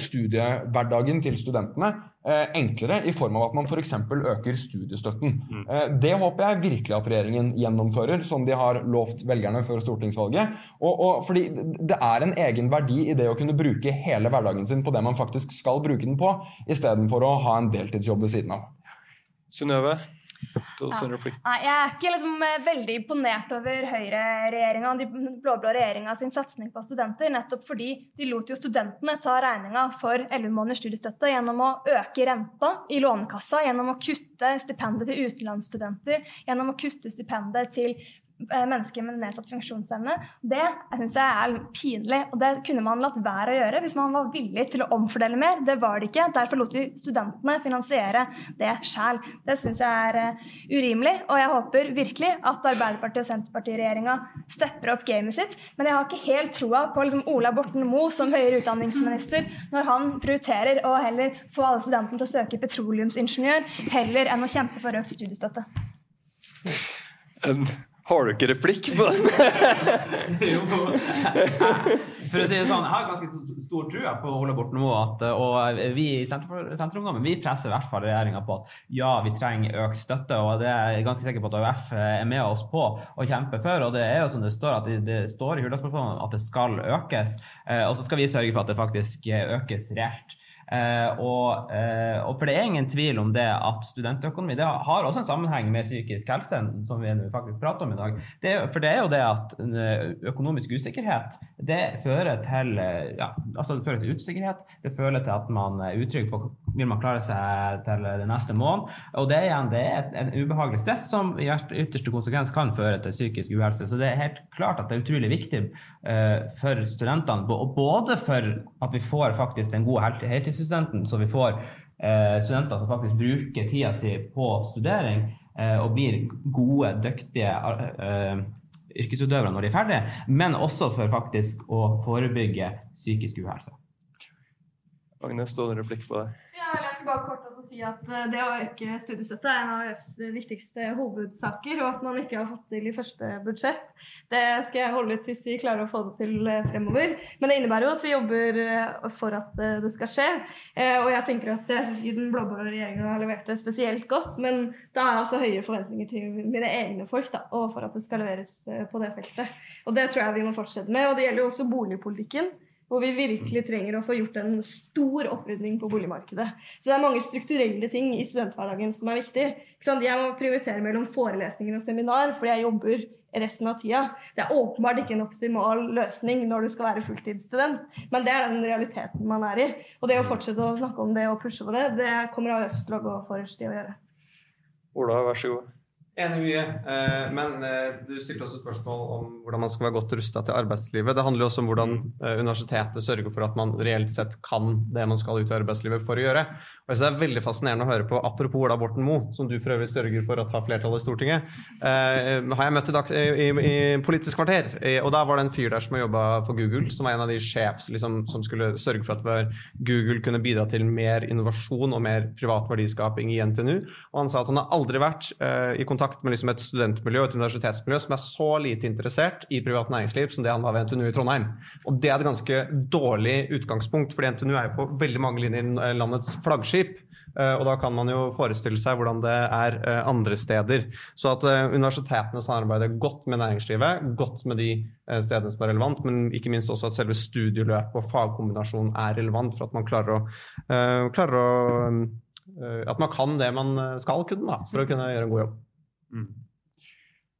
studiehverdagen til studentene eh, enklere i form av at man f.eks. øker studiestøtten. Mm. Eh, det håper jeg virkelig at regjeringen gjennomfører, som de har lovt velgerne før stortingsvalget. Og, og, fordi det er en egen verdi i det å kunne bruke hele hverdagen sin på det man faktisk skal bruke den på, istedenfor å ha en deltidsjobb ved siden av. Synnøve? Ja. Nei, jeg er ikke liksom veldig imponert over høyreregjeringa og den blå-blå regjeringa sin satsing på studenter, nettopp fordi de lot jo studentene ta regninga for 11 måneders studiestøtte gjennom å øke renta i Lånekassa, gjennom å kutte stipendet til utenlandsstudenter, gjennom å kutte stipendet til mennesker med nedsatt funksjonsevne. Det synes jeg er pinlig, og det kunne man latt være å gjøre hvis man var villig til å omfordele mer. Det var det ikke. Derfor lot de studentene finansiere det sjæl. Det syns jeg er uh, urimelig, og jeg håper virkelig at Arbeiderpartiet- og Senterpartiregjeringa stepper opp gamet sitt. Men jeg har ikke helt troa på liksom, Ola Borten Moe som høyere utdanningsminister når han prioriterer å heller få alle studentene til å søke petroleumsingeniør heller enn å kjempe for økt studiestøtte. En har du ikke replikk på den? For å si det sånn, Jeg har ganske stor tro på Ola Borten Moe. Og vi i Senterungdommen vi presser i hvert fall regjeringa på at ja, vi trenger økt støtte. og Det er jeg ganske sikker på at AUF er med oss på å kjempe for. og Det er jo som det står at det, det står i Hurdalsplattformen at det skal økes. Og så skal vi sørge for at det faktisk økes reelt. Uh, og, uh, og, for det er ingen tvil om det at studentøkonomi det har også en sammenheng med psykisk helse, som vi faktisk prater om i dag. Det, for det er jo det at eh, økonomisk usikkerhet det fører til ja, altså det fører til usikkerhet. Det fører til at man er utrygg på vil man klare seg til det neste måned. Og det, igjen, det er en ubehagelig stress som i ytterste konsekvens kan føre til psykisk uhelse. Så det er helt klart at det er utrolig viktig uh, for studentene, både for at vi får faktisk den gode heltidsstudenten, så vi får uh, studenter som faktisk bruker tida si på studering uh, og blir gode, dyktige yrkesutøvere når de er ferdige, men også for faktisk å forebygge psykisk uhelse. Agnes, står det en replikk på deg? Ja, jeg skal bare kort også si at eh, Det å øke studiestøtte er en av ØFs viktigste hovedsaker, og at man ikke har fått til i første budsjett. Det skal jeg holde ut hvis vi klarer å få det til eh, fremover. Men det innebærer jo at vi jobber eh, for at det skal skje. Og jeg tenker at jeg syns ikke den blå-blå regjeringa har levert det spesielt godt, men det er altså høye forventninger til mine egne folk da, og for at det skal leveres på det feltet. Og det tror jeg vi må fortsette med. Og det gjelder jo også boligpolitikken hvor vi virkelig trenger å få gjort en stor opprydning på boligmarkedet. Så det er mange strukturelle ting i studenthverdagen som er viktig. Jeg må prioritere mellom forelesninger og seminar fordi jeg jobber resten av tida. Det er åpenbart ikke en optimal løsning når du skal være fulltidsstudent, men det er den realiteten man er i. Og det å fortsette å snakke om det og pushe på det, det kommer AUF til å gå forrest i å gjøre. Ola, vær så god. Enig mye, eh, men eh, du stilte også spørsmål om hvordan man skal være godt rusta til arbeidslivet. Det handler også om hvordan eh, universitetet sørger for at man reelt sett kan det man skal ut i arbeidslivet for å gjøre. Synes Det er veldig fascinerende å høre på, apropos Ola Borten Moe, som du for øvrig sørger for at har flertall i Stortinget. Eh, har jeg møtt i, dag, i, i Politisk kvarter, eh, og da var det en fyr der som jobba for Google, som var en av de sjefs liksom, som skulle sørge for at Google kunne bidra til mer innovasjon og mer privat verdiskaping i NTNU. Og han sa at han har aldri vært eh, i kontakt med liksom, et studentmiljø et universitetsmiljø som er så lite interessert i privat næringsliv som det han var ved NTNU i Trondheim. Og det er et ganske dårlig utgangspunkt, fordi NTNU er jo på veldig mange linjer landets flaggskip. Eh, Og da kan man jo forestille seg hvordan det er eh, andre steder. Så at eh, universitetene samarbeider godt med næringslivet, godt med de stedene som er relevant, men ikke minst også at selve studieløpet og fagkombinasjonen er relevant for at man klarer å, klarer å At man kan det man skal kunne da, for å kunne gjøre en god jobb.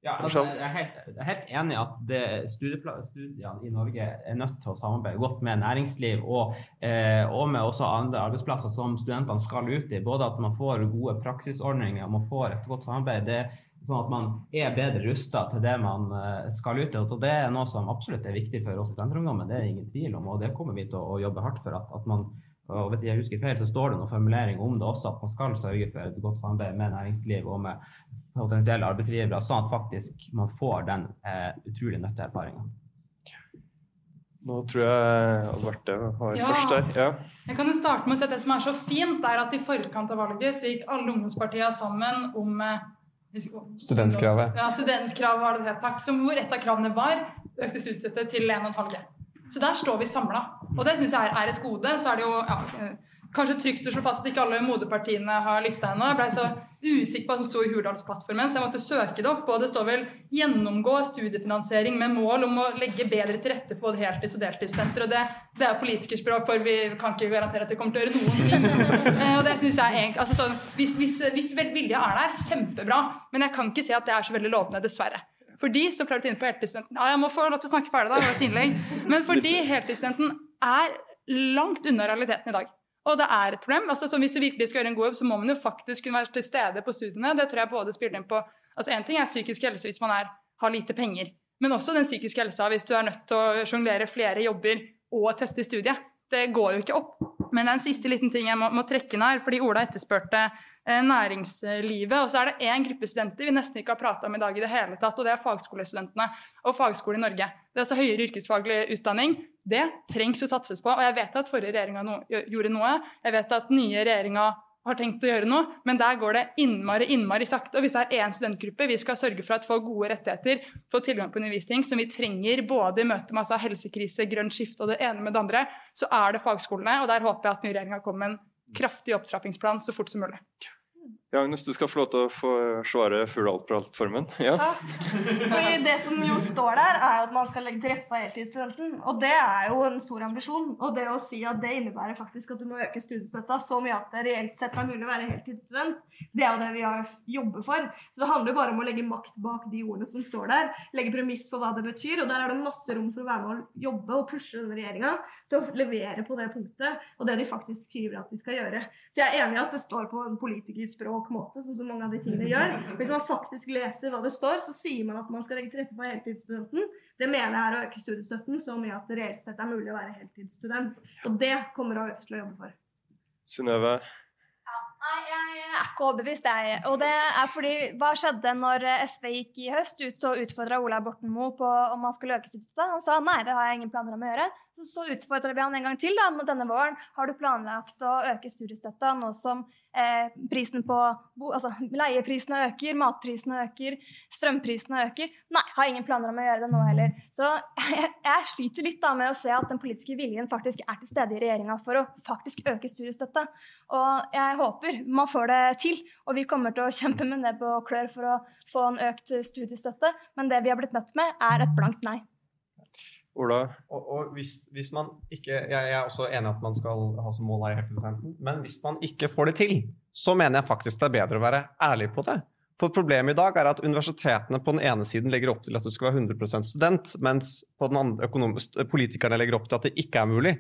Ja, altså, jeg, er helt, jeg er helt enig i at det, studiene i Norge er nødt til å samarbeide godt med næringsliv og, eh, og med også andre arbeidsplasser som studentene skal ut i. Både at man får gode praksisordninger og man får et godt samarbeid. Det, sånn at man er bedre rusta til det man eh, skal ut i. Altså, det er noe som absolutt er viktig for oss i Senterungdommen, det er ingen tvil om. Og det kommer vi til å, å jobbe hardt for. at, at man og hvis jeg husker feil, så står det noen formulering om det også, at man skal sørge for et godt samarbeid med næringsliv og med potensielle arbeidsgivere, sånn at faktisk man får den eh, utrolig nytteerfaringa. Nå tror jeg Alberte har Ja. først der. Ja. Jeg kan jo starte med å si at Det som er så fint, er at i forkant av valget så gikk alle ungdomspartiene sammen om eh, Studentkravet. Ja, studentkravet var det det takk. Som hvor et av kravene var økte studiestøtte til 1,5 G. Så der står vi samla. Og det syns jeg er, er et gode. Så er det jo ja, eh, kanskje trygt å slå fast at ikke alle moderpartiene har lytta ennå. Jeg ble så usikker på hva som sto i Hurdalsplattformen, så jeg måtte søke det opp. Og det står vel 'gjennomgå studiefinansiering med mål om å legge bedre til rette for både heltids- og deltidsstudenter'. Og det, det er politikerspråk, for vi kan ikke garantere at vi kommer til å gjøre noen ting. Eh, og det synes jeg egentlig, altså sånn, hvis, hvis, hvis vilja er der, kjempebra. Men jeg kan ikke si at det er så veldig lovende, dessverre. Fordi, så klarer du inne på heltidsstudenten Ja, jeg må få lov til å snakke ferdig, da. det var et innlegg. Men fordi heltidsstudenten er langt unna realiteten i dag. Og det er et problem. altså Hvis du virkelig skal gjøre en god jobb, så må man jo faktisk kunne være til stede på studiene. Det tror jeg både spiller inn på altså En ting er psykisk helse hvis man er, har lite penger, men også den psykiske helsa hvis du er nødt til å sjonglere flere jobber og tette studiet. studie. Det går jo ikke opp. Men det er en siste liten ting jeg må, må trekke inn her, fordi Ola etterspurte eh, næringslivet. Og så er det én gruppe studenter vi nesten ikke har prata om i dag i det hele tatt, og det er fagskolestudentene og fagskole i Norge. Det er altså høyere yrkesfaglig utdanning. Det trengs å satses på. Og jeg vet at forrige regjering no gjorde noe. Jeg vet at nye regjeringa har tenkt å gjøre noe, men der går det innmari innmari sakte. Og hvis det er én studentgruppe vi skal sørge for at får gode rettigheter, får tilgang på undervisning som vi trenger både i møte med altså, helsekrise, grønt skifte og det ene med det andre, så er det fagskolene. Og der håper jeg at nye regjeringa kommer med en kraftig opptrappingsplan så fort som mulig. Ja, Agnes, du skal få lov til å forsvare svare Hurdalsplattformen. Ja. Fordi det som jo står der, er at man skal legge til rette for heltidsstudenten. Og det er jo en stor ambisjon. Og det å si at det innebærer faktisk at du må øke studiestøtta så mye at det reelt sett er mulig å være heltidsstudent, det er jo det vi jobber for. Så det handler jo bare om å legge makt bak de ordene som står der. Legge premiss for hva det betyr. Og der er det masse rom for å være med å jobbe og pushe denne regjeringa til å levere på det punktet, og det de faktisk skriver at de skal gjøre. Så jeg er enig i at det står på en politikerspråk måte, sånn som mange av de tingene gjør. Hvis man faktisk leser hva det står, så sier man at man skal legge til rette for heltidsstudenten. Det mener jeg er å øke studiestøtten så mye at det reelt sett er mulig å være heltidsstudent. Og det kommer AUF til å jobbe for. Synnøve? Nei, jeg er ikke overbevist, jeg. Og det er fordi Hva skjedde når SV gikk i høst ut og utfordra Ola Borten Moe på om han skulle øke studiestøtta? Han sa nei, det har jeg ingen planer om å gjøre. Så utfordrer vi han en gang til. Da. Denne våren har du planlagt å øke studiestøtta nå som eh, prisen på altså, leieprisene øker, matprisene øker, strømprisene øker. Nei, har ingen planer om å gjøre det nå heller. Så jeg, jeg sliter litt da med å se at den politiske viljen faktisk er til stede i regjeringa for å faktisk øke studiestøtta. Og jeg håper man får det til. Og vi kommer til å kjempe med nebb og klør for å få en økt studiestøtte. Men det vi har blitt møtt med, er et blankt nei. Ola? Og, og hvis, hvis, man ikke jeg, jeg, er også enig at man skal ha som mål her men hvis man ikke får det til, så mener jeg faktisk det er bedre å være ærlig på det. For Problemet i dag er at universitetene på den ene siden legger opp til at du skal være 100% student, mens på den andre politikerne legger opp til at det ikke er mulig.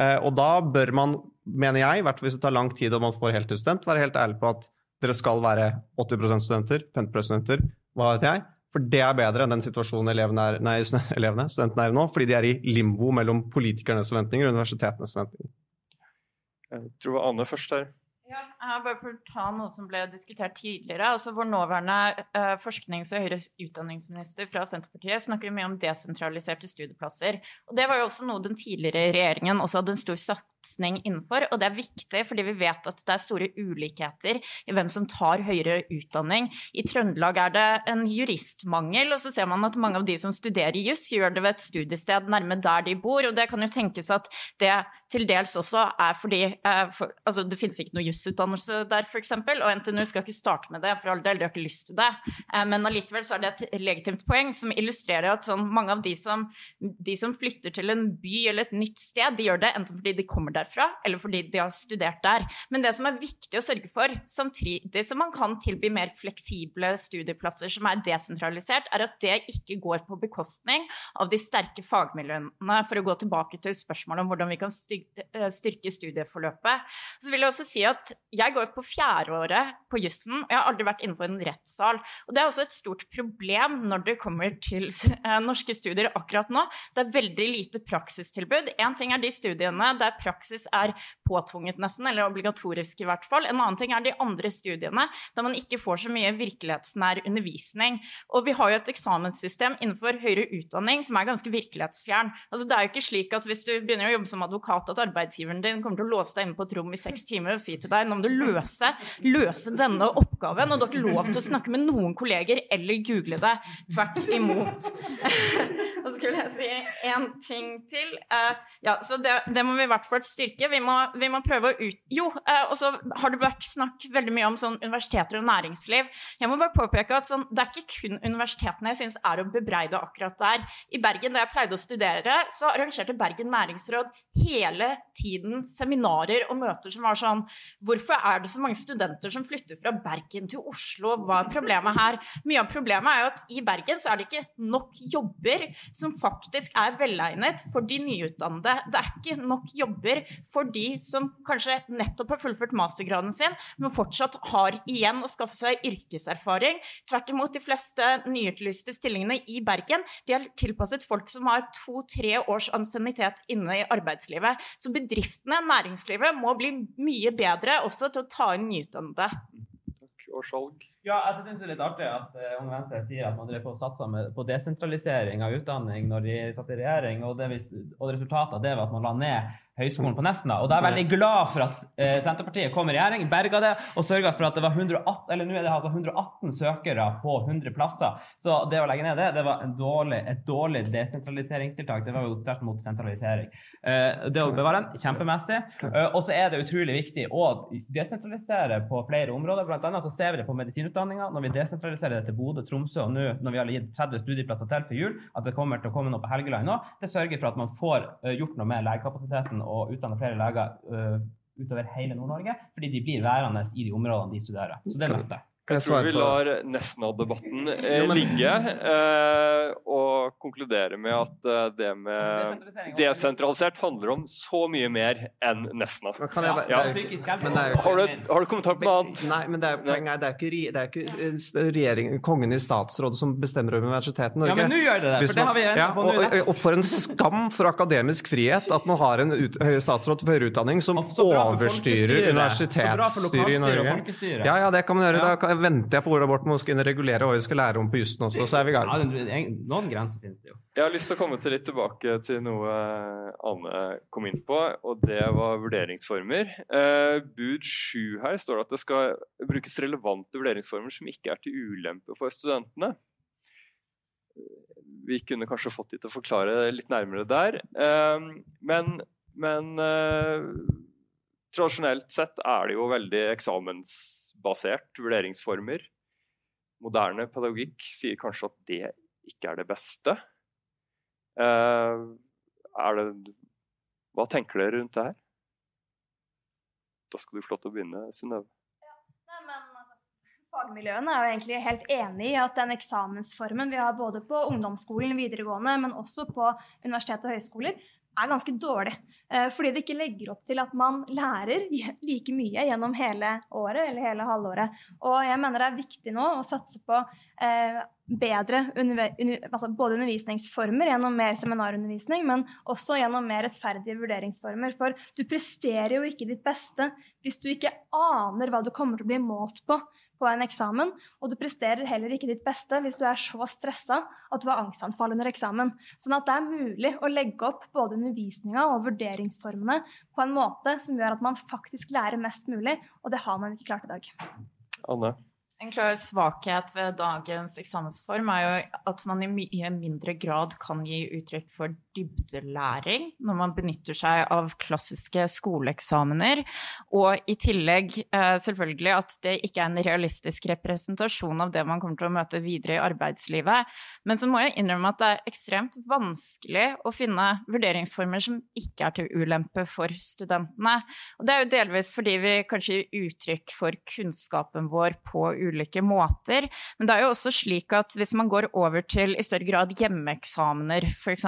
Eh, og da bør man, mener jeg, i hvert fall hvis det tar lang tid og man får heltidsstudent, være helt ærlig på at dere skal være 80% studenter, 50 studenter, hva vet jeg. For det er bedre enn den situasjonen elevene, er, nei, elevene studentene er i nå, fordi de er i limbo mellom politikernes forventninger og universitetenes forventninger. Jeg tror det var Anne først her. Ja, bare for å ta noe som ble diskutert tidligere. altså Vår nåværende uh, forsknings- og høyere utdanningsminister fra Senterpartiet snakker mye om desentraliserte studieplasser. og Det var jo også noe den tidligere regjeringen også hadde en stor satsing innenfor. Og det er viktig fordi vi vet at det er store ulikheter i hvem som tar høyere utdanning. I Trøndelag er det en juristmangel, og så ser man at mange av de som studerer juss, gjør det ved et studiested nærme der de bor. Og det kan jo tenkes at det til dels også er fordi eh, for, altså det finnes ikke noe jusutdannelse der, f.eks. Og NTNU skal ikke starte med det, for all del, de har ikke lyst til det. Eh, men allikevel så er det et legitimt poeng som illustrerer at sånn, mange av de som, de som flytter til en by eller et nytt sted, de gjør det enten fordi de kommer derfra, eller fordi de har studert der. Men det som er viktig å sørge for, samtidig som man kan tilby mer fleksible studieplasser som er desentralisert, er at det ikke går på bekostning av de sterke fagmiljøene, for å gå tilbake til spørsmålet om hvordan vi kan eh, styrke studieforløpet. Så vil jeg også si at jeg går på fjerdeåret på jussen, og jeg har aldri vært innenfor en rettssal. Og det er også et stort problem når det kommer til eh, norske studier akkurat nå. Det er veldig lite praksistilbud. Én ting er de studiene der praksis er påtvunget, nesten, eller obligatorisk i hvert fall. En annen ting er de andre studiene, der man ikke får så mye virkelighetsnær undervisning. Og vi har jo et eksamenssystem innenfor høyere utdanning som er ganske virkelighetsfjern. Altså, det er jo ikke slik at hvis du begynner å jobbe som advokat, at arbeidsgiveren din kommer til å låse deg inne på et rom i seks timer og si til deg nå må du løse, løse denne oppgaven, og du har ikke lov til å snakke med noen kolleger eller google det. Tvert imot. Og skulle jeg si én ting til. Uh, ja, så det, det, må vi i hvert fall styrke. Vi må, vi må prøve å ut... Jo, uh, og så har det vært snakk veldig mye om sånn universiteter og næringsliv. Jeg må bare påpeke at sånn, det er ikke kun universitetene jeg syns er å bebreide akkurat der. I Bergen, da jeg pleide å studere, så arrangerte Bergen næringsråd hele tiden seminarer og møter som var sånn Hvorfor er det så mange studenter som flytter fra Bergen til Oslo? Hva er problemet her? Mye av problemet er jo at i Bergen så er det ikke nok jobber som faktisk er velegnet for de nyutdannede. Det er ikke nok jobber for de som kanskje nettopp har fullført mastergraden sin, men fortsatt har igjen å skaffe seg yrkeserfaring. Tvert imot, de fleste nyutlyste stillingene i Bergen de er tilpasset folk som har to-tre års ansiennitet inne i arbeidslivet. Så bedriftene, næringslivet, må bli mye bedre også til å ta inn nyutdannede. Takk. salg. Ja, jeg synes det er litt artig at uh, Unge Venstre sier at man drev på å satsa på desentralisering av utdanning når de satt i regjering, og, det, og resultatet av det var at man la ned Høgskolen på Nesna. Og da er jeg veldig glad for at eh, Senterpartiet kom i regjering, berga det og sørga for at det var 118, eller nå er det altså 118 søkere på 100 plasser. Så det å legge ned det, det var dårlig, et dårlig desentraliseringstiltak. Det var jo tvert imot sentralisering. Eh, det å bevare den, kjempemessig. Eh, og så er det utrolig viktig å desentralisere på flere områder. Blant annet så ser vi det på medisinutdanninga. Når vi desentraliserer det til Bodø, Tromsø og nå når vi har gitt 30 studieplasser til for jul, at det kommer til å komme noe på Helgeland nå, det sørger for at man får uh, gjort noe med legekapasiteten og utdanne flere leger uh, utover hele Nord-Norge, fordi de blir værende i de områdene de studerer. Så det løfter. Jeg tror vi lar Nesna-debatten eh, ligge eh, og konkludere med at eh, det med desentralisert handler om så mye mer enn Nesna. Ja, ja. Har, du, har du kommentar på noe annet? Nei, men det er, poenget er, det er ikke, det er ikke regjering, kongen i statsrådet som bestemmer over Universitetet i Norge. Ja, men nå gjør det det, for det har vi ja, og, og, for en skam for akademisk frihet at man har en ut, statsråd for høyere utdanning som overstyrer universitetsstyret i Norge. Ja, ja, det kan man gjøre. Da venter jeg på Ola Borten skal inn og regulere hva vi skal lære om på jussen også, så er vi i gang. Ja, noen grenser finnes det jo. Jeg har lyst til å komme til litt tilbake til noe Anne kom inn på, og det var vurderingsformer. Eh, bud 7 her står det at det skal brukes relevante vurderingsformer som ikke er til ulempe for studentene. Vi kunne kanskje fått de til å forklare litt nærmere der. Eh, men men eh, tradisjonelt sett er det jo veldig eksamensbasert vurderingsformer. Moderne pedagogikk sier kanskje at det ikke er det beste. Eh, er det Hva tenker dere rundt det her? Da skal du få lov til å begynne, Synnøve. Fagmiljøene er jo egentlig helt enig i at den eksamensformen vi har både på ungdomsskolen, videregående, men også på universitet og høyskoler, er ganske dårlig. Eh, fordi det ikke legger opp til at man lærer like mye gjennom hele året eller hele halvåret. Og jeg mener det er viktig nå å satse på eh, bedre altså både undervisningsformer gjennom mer seminarundervisning, men også gjennom mer rettferdige vurderingsformer. For du presterer jo ikke ditt beste hvis du ikke aner hva du kommer til å bli målt på på en eksamen, og du presterer heller ikke ditt beste hvis du er så stressa at du har angstanfall under eksamen. Sånn at det er mulig å legge opp både undervisninga og vurderingsformene på en måte som gjør at man faktisk lærer mest mulig, og det har man ikke klart i dag. Anne? En klar svakhet ved dagens eksamensform er jo at man i mye mindre grad kan gi uttrykk for dybdelæring når man benytter seg av klassiske skoleeksamener. Og i tillegg eh, selvfølgelig at det ikke er en realistisk representasjon av det man kommer til å møte videre i arbeidslivet. Men så må jeg innrømme at det er ekstremt vanskelig å finne vurderingsformer som ikke er til ulempe for studentene. Og det er jo delvis fordi vi kanskje gir uttrykk for kunnskapen vår på ulike måter. Men det er jo også slik at hvis man går over til i større grad hjemmeeksamener f.eks.,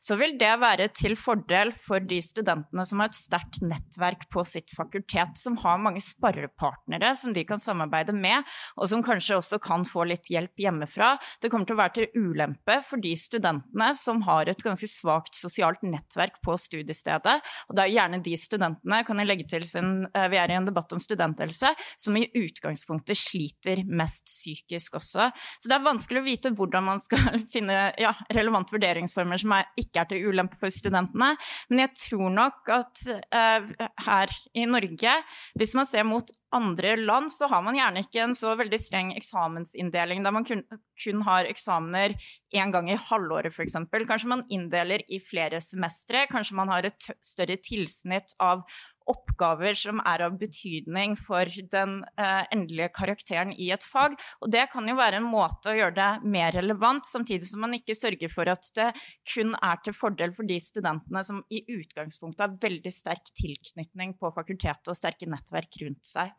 så vil det være til fordel for de studentene som har et sterkt nettverk på sitt fakultet, som har mange sparrepartnere som de kan samarbeide med, og som kanskje også kan få litt hjelp hjemmefra. Det kommer til å være til ulempe for de studentene som har et ganske svakt sosialt nettverk på studiestedet. Og det er gjerne de studentene, kan jeg legge til sin, eh, vi er i en debatt om studenthelse, som i utgangspunktet sliter mest psykisk også. Så det er vanskelig å vite hvordan man skal finne ja, relevante vurderingsformer som er, ikke er til ulempe for studentene. Men jeg tror nok at uh, her i Norge, hvis man ser mot andre land så har man gjerne ikke en så veldig streng eksamensinndeling der man kun, kun har eksamener én gang i halvåret f.eks. Kanskje man inndeler i flere semestre. Kanskje man har et større tilsnitt av oppgaver som er av betydning for den eh, endelige karakteren i et fag. Og det kan jo være en måte å gjøre det mer relevant, samtidig som man ikke sørger for at det kun er til fordel for de studentene som i utgangspunktet har veldig sterk tilknytning på fakultetet og sterke nettverk rundt seg.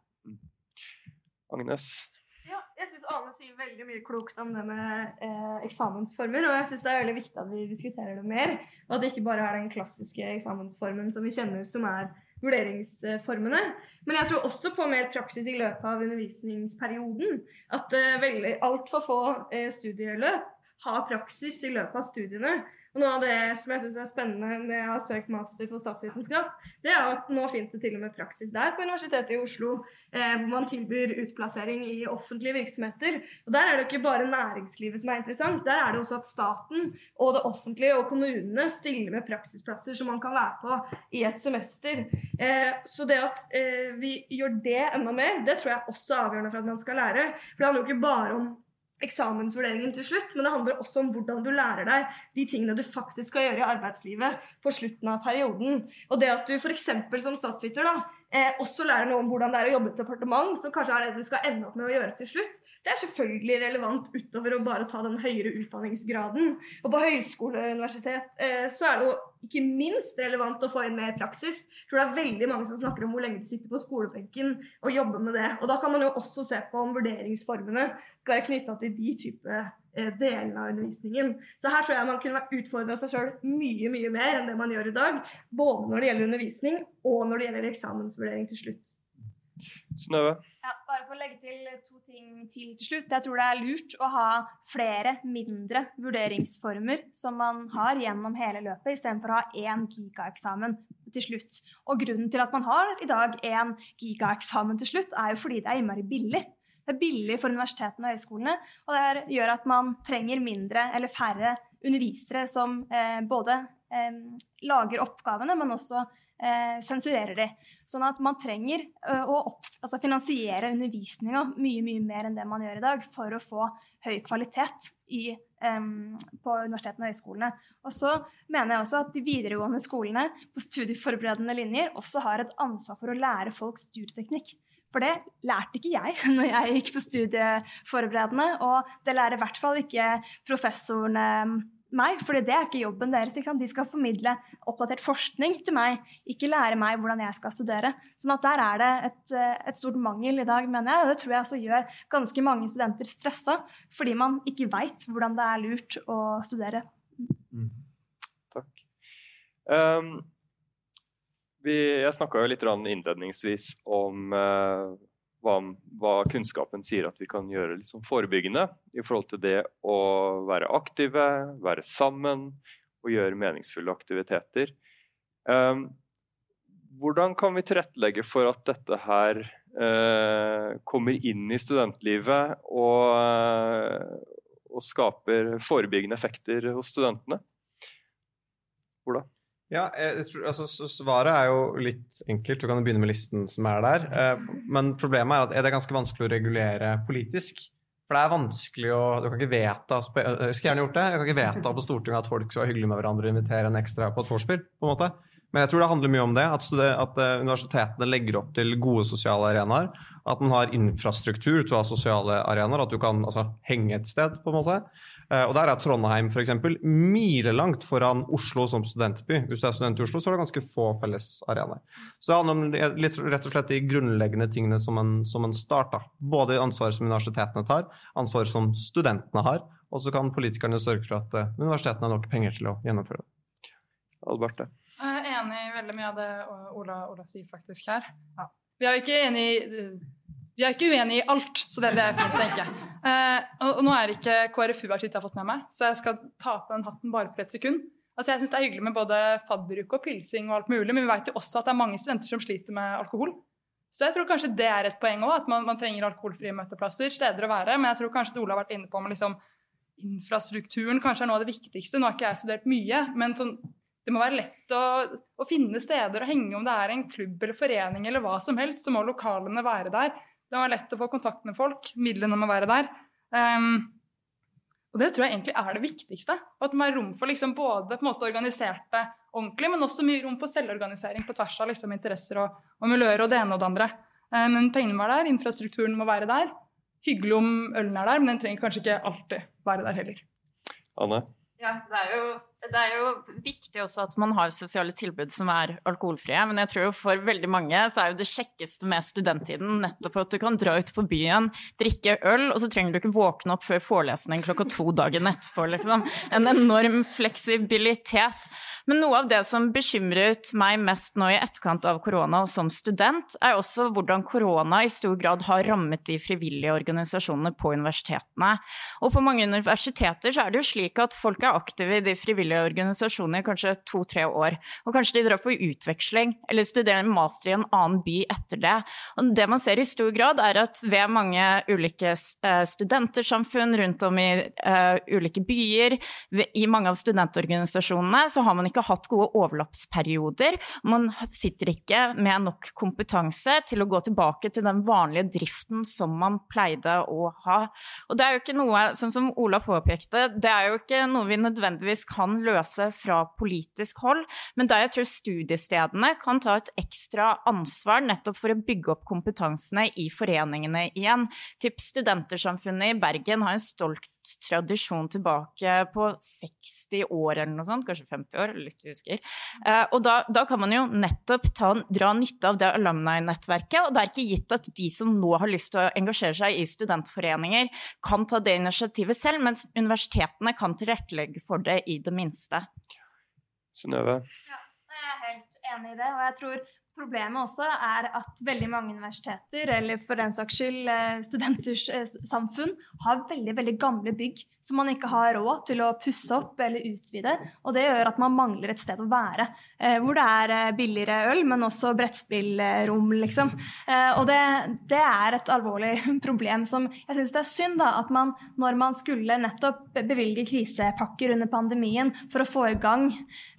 Agnes? Ja, jeg syns Ane sier veldig mye klokt om det med eh, eksamensformer. Og jeg syns det er veldig viktig at vi diskuterer det mer. Og at det ikke bare er den klassiske eksamensformen som vi kjenner, som er vurderingsformene. Men jeg tror også på mer praksis i løpet av undervisningsperioden. At eh, altfor få eh, studieløp har praksis i løpet av studiene. Noe av det som jeg syns er spennende med å ha søkt master på statsvitenskap, det er at nå finnes det til og med praksis der på Universitetet i Oslo, eh, hvor man tilbyr utplassering i offentlige virksomheter. Og Der er det ikke bare næringslivet som er interessant, der er det også at staten og det offentlige og kommunene stiller med praksisplasser som man kan være på i et semester. Eh, så det at eh, vi gjør det enda mer, det tror jeg også er avgjørende for at man skal lære. For det handler jo ikke bare om eksamensvurderingen til slutt, men det handler også om hvordan du lærer deg de tingene du faktisk skal gjøre i arbeidslivet på slutten av perioden. Og det at du f.eks. som statsviter da, eh, også lærer noe om hvordan det er å jobbe i et departement, som kanskje er det du skal ende opp med å gjøre til slutt, det er selvfølgelig relevant utover å bare ta den høyere utdanningsgraden. Og på høyskole og universitet eh, så er det jo ikke minst relevant å få inn mer praksis. Jeg tror det er veldig mange som snakker om hvor lenge de sitter på skolebenken og jobber med det. Og da kan man jo også se på om vurderingsformene skal være knytta til de type eh, delene av undervisningen. Så her tror jeg man kunne utfordra seg sjøl mye mye mer enn det man gjør i dag. Både når det gjelder undervisning og når det gjelder eksamensvurdering til slutt. Snøve? Ja, bare for å legge til to ting til til slutt. Jeg tror det er lurt å ha flere mindre vurderingsformer som man har gjennom hele løpet, istedenfor å ha én gigaeksamen til slutt. Og grunnen til at man har i dag én gigaeksamen til slutt, er jo fordi det er innmari billig. Det er billig for universitetene og høyskolene, og det gjør at man trenger mindre eller færre undervisere som eh, både eh, lager oppgavene, men også eh, sensurerer de. Sånn at man trenger eh, å opp, altså finansiere undervisninga mye mye mer enn det man gjør i dag, for å få høy kvalitet i, eh, på universitetene og høyskolene. Og så mener jeg også at de videregående skolene på studieforberedende linjer også har et ansvar for å lære folk studieteknikk. For det lærte ikke jeg når jeg gikk på studieforberedende, og det lærer i hvert fall ikke professorene meg, for det er ikke jobben deres. Ikke de skal formidle oppdatert forskning til meg, ikke lære meg hvordan jeg skal studere. Sånn at der er det et, et stort mangel i dag, mener jeg. Og det tror jeg også gjør ganske mange studenter stressa, fordi man ikke veit hvordan det er lurt å studere. Mm. Takk. Um, vi, jeg snakka litt innledningsvis om uh, hva, hva, kunnskapen sier at vi kan gjøre liksom forebyggende i forhold til det å være aktive, være sammen og gjøre meningsfulle aktiviteter. Um, hvordan kan vi tilrettelegge for at dette her uh, kommer inn i studentlivet og, uh, og skaper forebyggende effekter hos studentene? Ola? Ja, tror, altså, Svaret er jo litt enkelt. Du kan begynne med listen som er der. Eh, men problemet er at det er ganske vanskelig å regulere politisk. For det er vanskelig å Du kan ikke vedta Jeg skulle gjerne gjort det. Jeg kan ikke vedta på Stortinget at folk skal være hyggelige med hverandre og invitere en ekstra på et vorspiel. på en måte. Men jeg tror det handler mye om det. At, at eh, universitetene legger opp til gode sosiale arenaer. At man har infrastruktur til å ha sosiale arenaer. At du kan altså, henge et sted, på en måte. Eh, og Der er Trondheim for eksempel, milelangt foran Oslo som studentby. Hvis du er student i Oslo, så er det ganske få fellesarenaer. Så det handler om litt, rett og slett de grunnleggende tingene som en, som en start. Da. Både ansvaret som universitetene tar, ansvaret som studentene har, og så kan politikerne sørge for at uh, universitetene har nok penger til å gjennomføre det. Alberte? Jeg er enig i veldig mye av det Ola, Ola sier faktisk her. Ja. Vi er jo ikke enig i vi er ikke uenige i alt, så det, det er fint, tenker jeg. Eh, og, og, nå er ikke KrFU her, så jeg har fått med meg, så jeg skal ta på den hatten bare for et sekund. Altså, jeg syns det er hyggelig med både fadderuke og pilsing og alt mulig, men vi vet jo også at det er mange studenter som sliter med alkohol. Så jeg tror kanskje det er et poeng òg, at man, man, trenger alkoholfrie møteplasser, steder å være. Men jeg tror kanskje det Ola har vært inne på med liksom, infrastrukturen kanskje er noe av det viktigste. Nå har ikke jeg studert mye, men sånn, det må være lett å, å, finne steder å henge, om det er en klubb eller forening eller hva som helst, så må lokalene være der. Det var lett å få kontakt med folk. Midlene må være der. Um, og det tror jeg egentlig er det viktigste. At det må være rom for liksom både på en måte organiserte ordentlig, men også mye rom for selvorganisering på tvers av liksom interesser og, og, miljøer og det ene og det andre. Um, men pengene må være der, infrastrukturen må være der. Hyggelig om ølen er der, men den trenger kanskje ikke alltid være der heller. Anne? Ja, det er jo det er jo viktig også at man har sosiale tilbud som er alkoholfrie. Men jeg tror jo for veldig mange så er jo det kjekkeste med studenttiden nettopp at du kan dra ut på byen, drikke øl, og så trenger du ikke våkne opp før forelesning klokka to dagen etterpå. Liksom. En enorm fleksibilitet. Men noe av det som bekymret meg mest nå i etterkant av korona og som student, er også hvordan korona i stor grad har rammet de frivillige organisasjonene på universitetene. Og på mange universiteter så er det jo slik at folk er aktive i de frivillige frivillige organisasjoner kanskje to-tre år. Og kanskje de drar på utveksling eller studerer en master i en annen by etter det. Og det man ser i stor grad, er at ved mange ulike eh, studentersamfunn rundt om i uh, ulike byer, i mange av studentorganisasjonene, så har man ikke hatt gode overlappsperioder. Man sitter ikke med nok kompetanse til å gå tilbake til den vanlige driften som man pleide å ha. Og det er jo ikke noe, sånn som Ola påpekte, det er jo ikke noe vi nødvendigvis kan løse fra politisk hold, men der jeg tror studiestedene kan ta et ekstra ansvar nettopp for å bygge opp kompetansene i foreningene igjen. Typ Studentersamfunnet i Bergen har en stolt tradisjon tilbake på 60 år eller noe sånt, kanskje 50 år, litt husker. Uh, og da, da, kan man jo nettopp ta, dra nytte av det alumni-nettverket, og det er ikke gitt at de som nå har lyst til å engasjere seg i studentforeninger, kan ta det initiativet selv, mens universitetene kan tilrettelegge for det i det minste. Synnøve? Ja, jeg er helt enig i det. Og jeg tror Problemet også er at veldig mange universiteter, eller for den saks skyld eh, studenters eh, samfunn, har veldig veldig gamle bygg som man ikke har råd til å pusse opp eller utvide. Og det gjør at man mangler et sted å være, eh, hvor det er billigere øl, men også brettspillrom, liksom. Og det, det er et alvorlig problem som jeg syns det er synd da, at man, når man skulle nettopp bevilge krisepakker under pandemien for å få i gang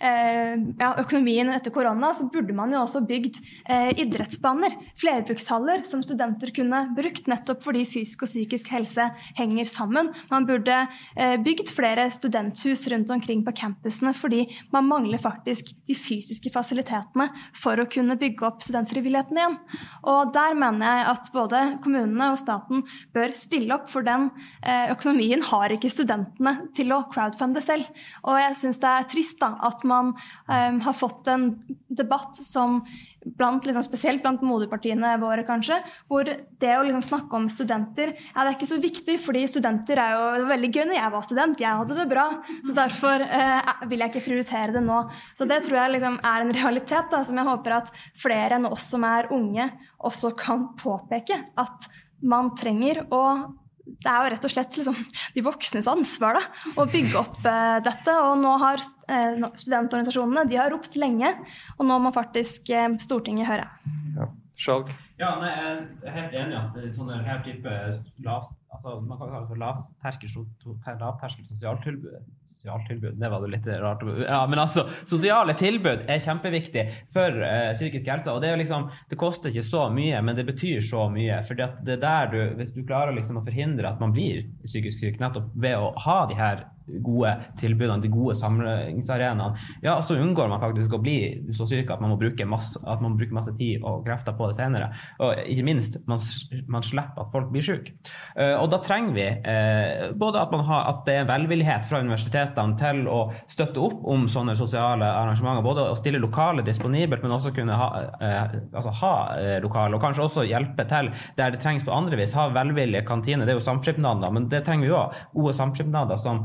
ja, økonomien etter korona, så burde man jo også bygd eh, idrettsbaner, flerbrukshaller, som studenter kunne brukt, nettopp fordi fysisk og psykisk helse henger sammen. Man burde eh, bygd flere studenthus rundt omkring på campusene, fordi man mangler faktisk de fysiske fasilitetene for å kunne bygge opp studentfrivilligheten igjen. Og der mener jeg at både kommunene og staten bør stille opp, for den eh, økonomien har ikke studentene til å crowdfunde selv. Og jeg syns det er trist da, at man eh, har fått en debatt som blant, liksom, spesielt blant moderpartiene våre, kanskje, hvor det å liksom, snakke om studenter ja, det er ikke så viktig, fordi studenter er jo det var veldig gøy når jeg var student. Jeg hadde det bra. Så derfor eh, vil jeg ikke prioritere det nå. Så det tror jeg liksom, er en realitet da, som jeg håper at flere enn oss som er unge, også kan påpeke at man trenger å det er jo rett og slett liksom, de voksnes ansvar da, å bygge opp eh, dette. Og nå har eh, studentorganisasjonene de har ropt lenge, og nå må faktisk eh, Stortinget høre. Skjalg? Ja, nei, jeg er helt enig i at det er sånne her type lav, altså, man kan kalle det lavterskel, so- sosialtilbud. Sosialtilbud, det var det litt rart. Ja, men altså, sosiale tilbud er kjempeviktig for uh, psykisk helse. Og det liksom, det koster ikke så mye, men det betyr så mye. For det er der du, hvis du klarer liksom å forhindre at man blir psykisk syk, nettopp ved å ha de her gode tilbudene, de gode samlingsarenaene, ja, så unngår man faktisk å bli så syk at man må bruke masse, man bruker masse tid og krefter på det senere. Og ikke minst, man, man slipper at folk blir syke. Eh, og da trenger vi eh, både at, har, at det er velvillighet fra universitetene til å støtte opp om sånne sosiale arrangementer, både å stille lokale disponibelt, men også kunne ha, eh, altså ha eh, lokale, og kanskje også hjelpe til der det trengs på andre vis. Ha velvillige kantiner, det er jo samskipnader, men det trenger vi òg. Gode samskipnader som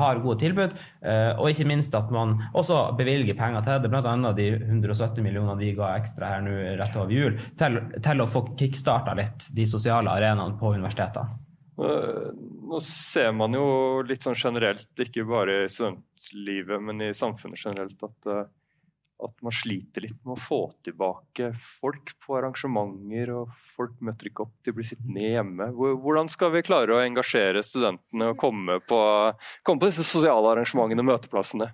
har gode tilbud, eh, og ikke minst at man også bevilger penger til det, bl.a. de 170 millionene vi ga ekstra her nå rett over jul, til, til å få kickstarta litt de sosiale arenaene på universitetene. Eh, Nå ser man jo litt sånn generelt, ikke bare i studentlivet, men i samfunnet generelt, at, eh, at man sliter litt med å få tilbake folk på arrangementer, og folk møter ikke opp, de blir sittende hjemme. Hvordan skal vi klare å engasjere studentene og komme på, komme på disse sosiale arrangementene og møteplassene?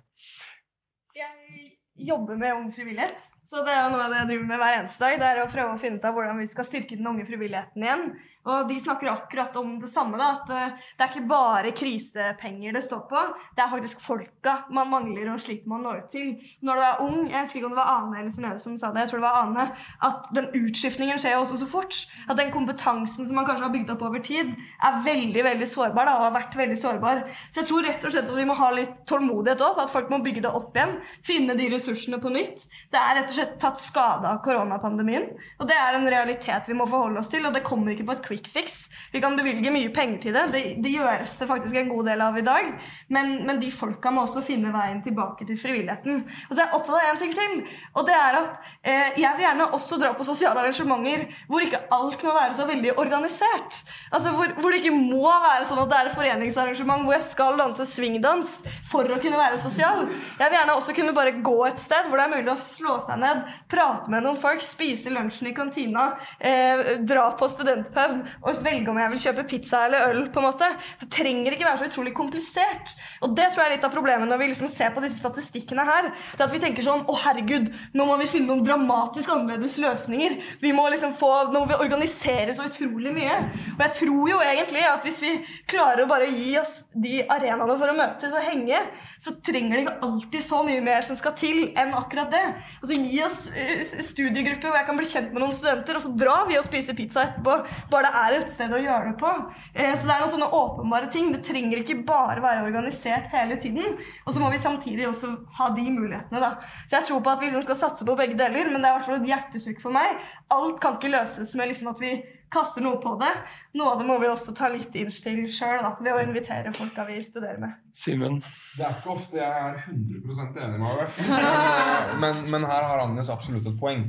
Jeg jobber med ung frivillighet. Så det er jo noe av det jeg driver med hver eneste dag. Det er å prøve å finne ut av hvordan vi skal styrke den unge frivilligheten igjen. Og de snakker akkurat om det samme, da, at eh, det er ikke bare krisepenger det står på. Det er faktisk folka man mangler og sliter med å nå ut til. Når du er ung, jeg husker ikke om det var Ane eller Synnøve som sa det, jeg tror det var Ane, at den utskiftningen skjer også så fort. At den kompetansen som man kanskje har bygd opp over tid, er veldig veldig sårbar da, og har vært veldig sårbar. Så jeg tror rett og slett at vi må ha litt tålmodighet opp, at folk må bygge det opp igjen. Finne de ressursene på nytt. Det er rett og slett tatt skade av koronapandemien. Og det er en realitet vi må forholde oss til, og det kommer ikke på et quick fix. Vi kan bevilge mye penger til det. Det, det gjøres det faktisk en god del av i dag. Men, men de folka må også finne veien tilbake til frivilligheten. Og så er jeg opptatt av en ting til, og det er at eh, jeg vil gjerne også dra på sosiale arrangementer hvor ikke alt må være så veldig organisert. Altså hvor, hvor det ikke må være sånn at det er et foreningsarrangement hvor jeg skal danse swingdans for å kunne være sosial. Jeg vil gjerne også kunne bare gå et sted hvor det er mulig å slå seg ned, prate med noen folk, spise lunsjen i kantina, eh, dra på studentpub og velge om jeg vil kjøpe pizza eller øl. på en måte. Det trenger ikke være så utrolig komplisert. Og det tror jeg er litt av problemet når vi liksom ser på disse statistikkene her. Det at vi tenker sånn Å, herregud, nå må vi finne noen dramatisk annerledes løsninger. Vi må liksom få, Nå må vi organisere så utrolig mye. Og jeg tror jo egentlig at hvis vi klarer å bare gi oss de arenaene for å møtes og henge, så trenger det ikke alltid så mye mer som skal til enn akkurat det. Altså Gi oss eh, studiegrupper hvor jeg kan bli kjent med noen studenter, og så drar vi og spiser pizza etterpå. Bare det er et sted å gjøre det på. Eh, Så det er noen sånne åpenbare ting. Det trenger ikke bare være organisert hele tiden. Og så må vi samtidig også ha de mulighetene, da. Så jeg tror på at vi liksom skal satse på begge deler, men det er i hvert fall et hjertesukk for meg. Alt kan ikke løses med liksom at vi kaster noe på det. Noe av det må vi også ta litt inch til sjøl, ved å invitere folka vi studerer med. Simen? Det er ikke ofte jeg er 100% enig med AUF, men, men her har Agnes absolutt et poeng.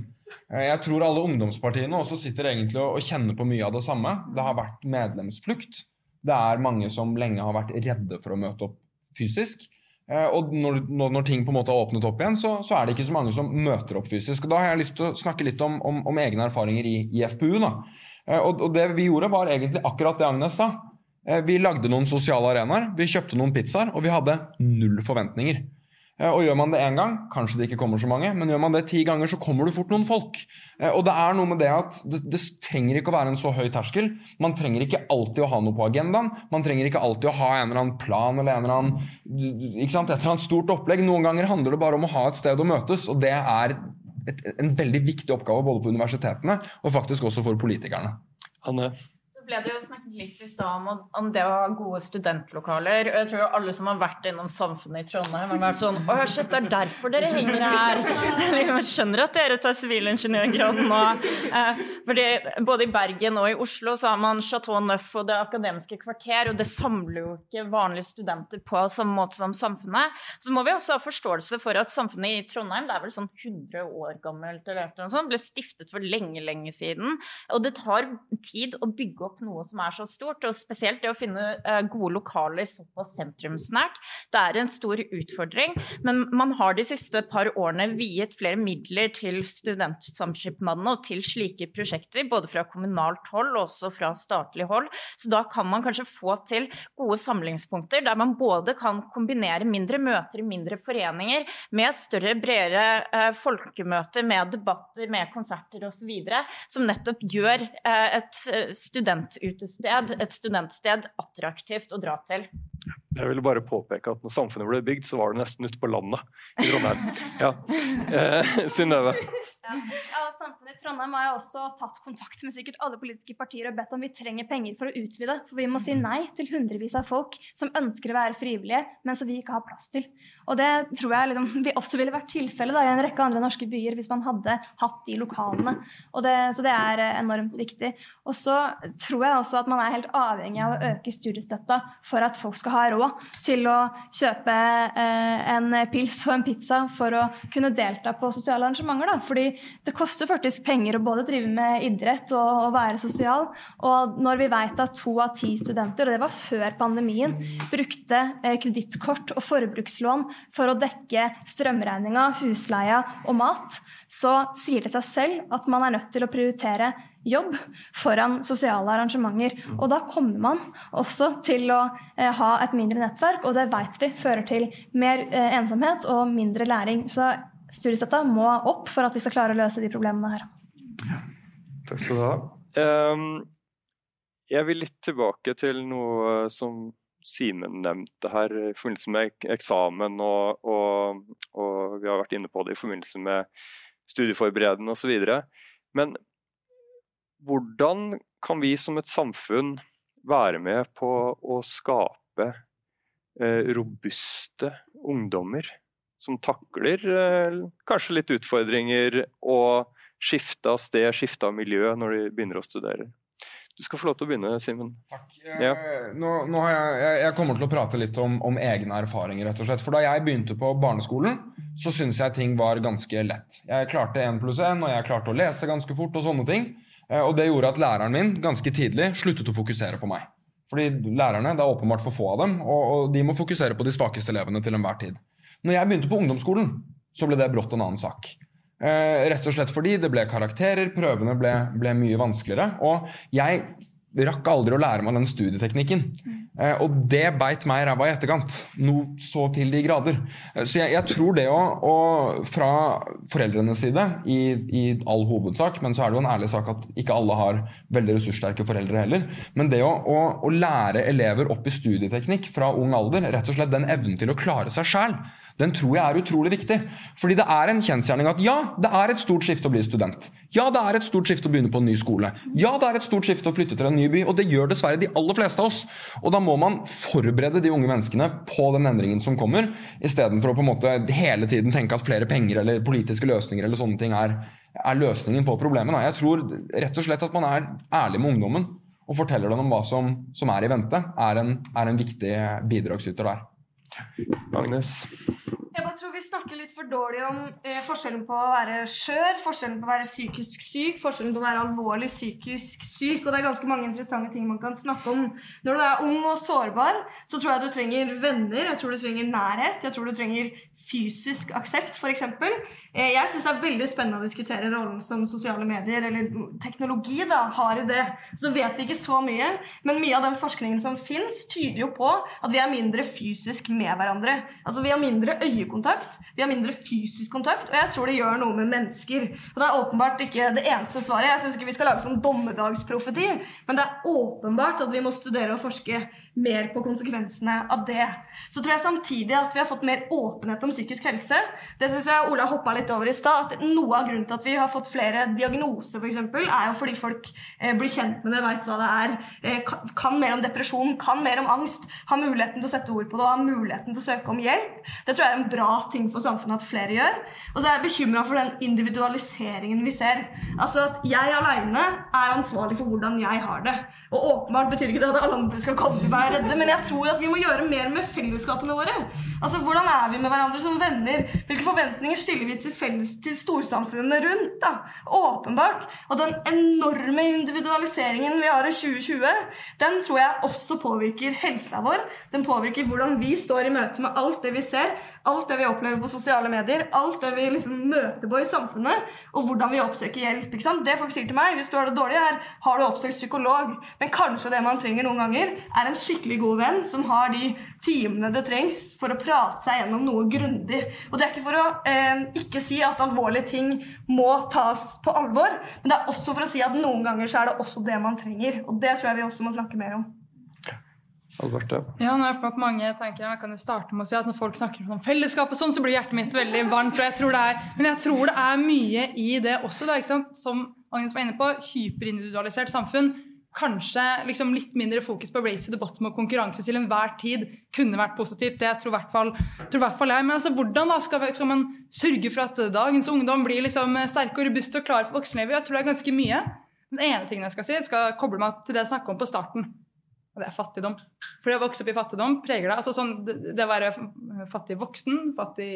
Eh, Jeg tror alle ungdomspartiene også sitter egentlig og kjenner på mye av det samme. Det har vært medlemsflukt. Det er mange som lenge har vært redde for å møte opp fysisk. Eh, Og når, når, når ting på en måte har åpnet opp igjen, så, så er det ikke så mange som møter opp fysisk. Og Da har jeg lyst til å snakke litt om, om, om egne erfaringer i, i FPU. Da. Eh, Og, og det vi gjorde, var egentlig akkurat det Agnes sa. Eh, Vi lagde noen sosiale arenaer, vi kjøpte noen pizzaer, og vi hadde null forventninger. Eh, Og gjør man det én gang, kanskje det ikke kommer så mange, men gjør man det ti ganger, så kommer det fort noen folk. Og det er noe med det at det, det trenger ikke å være en så høy terskel. Man trenger ikke alltid å ha noe på agendaen. Man trenger ikke alltid å ha en eller annen plan eller en eller annen, sant, et eller annet stort opplegg. Noen ganger handler det bare om å ha et sted å møtes, og det er et, en veldig viktig oppgave både for universitetene og faktisk også for politikerne. Anne? Ble det jo snakket litt i stad om, om det å ha gode studentlokaler. Og jeg tror jo alle som har vært innom samfunnet i Trondheim, har vært sånn Å, shit, det er derfor dere henger her. Jeg skjønner at dere tar sivilingeniørgraden nå. Eh, fordi både i Bergen og i Oslo så har man Chateau Neuf og Det akademiske kvarter, og det samler jo ikke vanlige studenter på samme måte som samfunnet. Så må vi også ha forståelse for at samfunnet i Trondheim, det er vel sånn 100 år gammelt eller noe sånt, ble stiftet for lenge, lenge siden. Og det tar tid å bygge opp noe som er så stort, og spesielt det å finne eh, gode lokaler såpass sentrumsnært. Det er en stor utfordring, men man har de siste par årene viet flere midler til studentsamskipnadene og til slike prosjekter, både fra kommunalt hold og også fra statlig hold. Så da kan man kanskje få til gode samlingspunkter der man både kan kombinere mindre møter i mindre foreninger med større, bredere eh, folkemøter, med debatter, med konserter osv., som nettopp gjør eh, et eh, studentutested, et studentsted, attraktivt å dra til. Jeg ville bare påpeke at når samfunnet ble bygd, så var det nesten ute på landet i Trondheim. Ja. Eh, Synnøve? Ja. ja, Samfunnet i Trondheim har også tatt kontakt med sikkert alle politiske partier og bedt om vi trenger penger for å utvide. For vi må si nei til hundrevis av folk som ønsker å være frivillige, men som vi ikke har plass til. Og det tror jeg liksom, vi også ville vært tilfellet i en rekke andre norske byer hvis man hadde hatt de lokalene. Og det, så det er eh, enormt viktig. Og så tror jeg også at man er helt avhengig av å øke studiestøtta for at folk skal ha råd til å kjøpe eh, en pils og en pizza for å kunne delta på sosiale arrangementer. Da. Fordi det koster faktisk penger å både drive med idrett og, og være sosial. Og når vi vet at to av ti studenter, og det var før pandemien, brukte eh, kredittkort og forbrukslån for å dekke strømregninga, husleia og mat, så sier det seg selv at man er nødt til å prioritere jobb foran sosiale arrangementer. Og da kommer man også til å eh, ha et mindre nettverk, og det vet vi fører til mer eh, ensomhet og mindre læring. Så studiestøtta må opp for at vi skal klare å løse de problemene her. Takk skal du ha. Um, jeg vil litt tilbake til noe som Simen nevnte her i forbindelse med eksamen, og, og, og vi har vært inne på det i forbindelse med studieforberedende osv. Men hvordan kan vi som et samfunn være med på å skape eh, robuste ungdommer som takler eh, kanskje litt utfordringer og skifte av sted, skifte av miljø når de begynner å studere? Du skal få lov til å begynne, Simen. Ja. Eh, Nå, nå har jeg, jeg, kommer til å prate litt om, om egne erfaringer, rett og slett. For da jeg begynte på barneskolen, så syntes jeg ting var ganske lett. Jeg klarte 1 pluss 1, og jeg klarte å lese ganske fort og sånne ting. Eh, Og det gjorde at læreren min ganske tidlig sluttet å fokusere på meg. Fordi lærerne, det er åpenbart for få av dem, og, og de må fokusere på de svakeste elevene til enhver tid. Når jeg begynte på ungdomsskolen, så ble det brått en annen sak. Eh, rett og slett fordi det ble karakterer, prøvene ble, ble mye vanskeligere. Og jeg rakk aldri å lære meg den studieteknikken. Eh, og det beit meg i ræva i etterkant. Noe så til de grader. Eh, så jeg, jeg tror det å, å fra foreldrenes side, i, i all hovedsak, men så er det jo en ærlig sak at ikke alle har veldig ressurssterke foreldre heller, men det å, å, å lære elever opp i studieteknikk fra ung alder, rett og slett den evnen til å klare seg sjæl, den tror jeg er utrolig viktig. Fordi det er en kjensgjerning at ja, det er et stort skifte å bli student. Ja, det er et stort skifte å begynne på en ny skole. Ja, det er et stort skifte å flytte til en ny by. Og det gjør dessverre de aller fleste av oss. Og da må man forberede de unge menneskene på den endringen som kommer, istedenfor å på en måte hele tiden tenke at flere penger eller politiske løsninger eller sånne ting er, er løsningen på problemet. Jeg tror rett og slett at man er ærlig med ungdommen og forteller dem om hva som, som er i vente, er en, er en viktig bidragsyter der. Agnes? Jeg tror vi snakker litt for dårlig om eh, forskjellen på å være skjør, forskjellen på å være psykisk syk, forskjellen på å være alvorlig psykisk syk. Og det er ganske mange interessante ting man kan snakke om. Når du er ung og sårbar, så tror jeg du trenger venner, jeg tror du trenger nærhet, jeg tror du trenger fysisk aksept, f.eks. Eh, jeg syns det er veldig spennende å diskutere rollen som sosiale medier eller teknologi da, har i det. Så vet vi ikke så mye, men mye av den forskningen som fins, tyder jo på at vi er mindre fysisk med hverandre. Altså Vi har mindre øyekontakt, vi har mindre fysisk kontakt, og jeg tror det gjør noe med mennesker. Og Det er åpenbart ikke det eneste svaret. Jeg syns ikke vi skal lage sånn dommedagsprofeti, men det er åpenbart at vi må studere og forske mer på konsekvensene av det. Så tror jeg samtidig at vi har fått mer åpenhet om psykisk helse. Det syns jeg Ola hoppa litt over i stad. at Noe av grunnen til at vi har fått flere diagnoser, f.eks., er jo fordi folk eh, blir kjent med det, veit hva det er, eh, kan, mer om depresjon, kan mer om angst, har muligheten til å sette ord på det og har muligheten til å søke om hjelp. Det tror jeg er en bra ting for samfunnet at flere gjør. Og så er jeg bekymra for den individualiseringen vi ser. Altså at jeg aleine er ansvarlig for hvordan jeg har det. Og åpenbart betyr ikke det at alle andre skal komme til meg og redde, men jeg tror at vi må gjøre mer med fellesskapene våre. Altså, Hvordan er vi med hverandre som venner? Hvilke forventninger stiller vi til, felles, til storsamfunnene rundt? da? Åpenbart. Og den enorme individualiseringen vi har i 2020, den tror jeg også påvirker helsa vår. Den påvirker hvordan vi står i møte med alt det vi ser, alt det vi opplever på sosiale medier, alt det vi liksom møter på i samfunnet, og hvordan vi oppsøker hjelp. Det folk sier til meg hvis du har det dårlig, her, har du oppsøkt psykolog. Men kanskje det man trenger noen ganger, er en skikkelig god venn som har de timene det trengs for å prate seg gjennom noe grundig. Og det er ikke for å eh, ikke si at alvorlige ting må tas på alvor, men det er også for å si at noen ganger så er det også det man trenger. Og det tror jeg vi også må snakke mer om. Alberte? Ja, nå er at mange tenker, Jeg kan jo starte med å si at Når folk snakker om fellesskap, og sånn, så blir hjertet mitt veldig varmt. og jeg tror det er, Men jeg tror det er mye i det også. Da, ikke sant? Som Agnes var inne på, hyperindividualisert samfunn. Kanskje liksom litt mindre fokus på race to the bottom og konkurranse til enhver tid kunne vært positivt. Det tror i hvert fall, tror hvert fall jeg. Men altså, hvordan da skal, skal, man sørge for at dagens ungdom blir liksom sterke og robuste og klare for voksenlivet? Jeg tror det er ganske mye. Den ene tingen jeg skal si, jeg skal koble meg til det jeg snakka om på starten og det er fattigdom. For det å vokse opp i fattigdom preger deg. Altså sånn, det, å være fattig voksen, fattig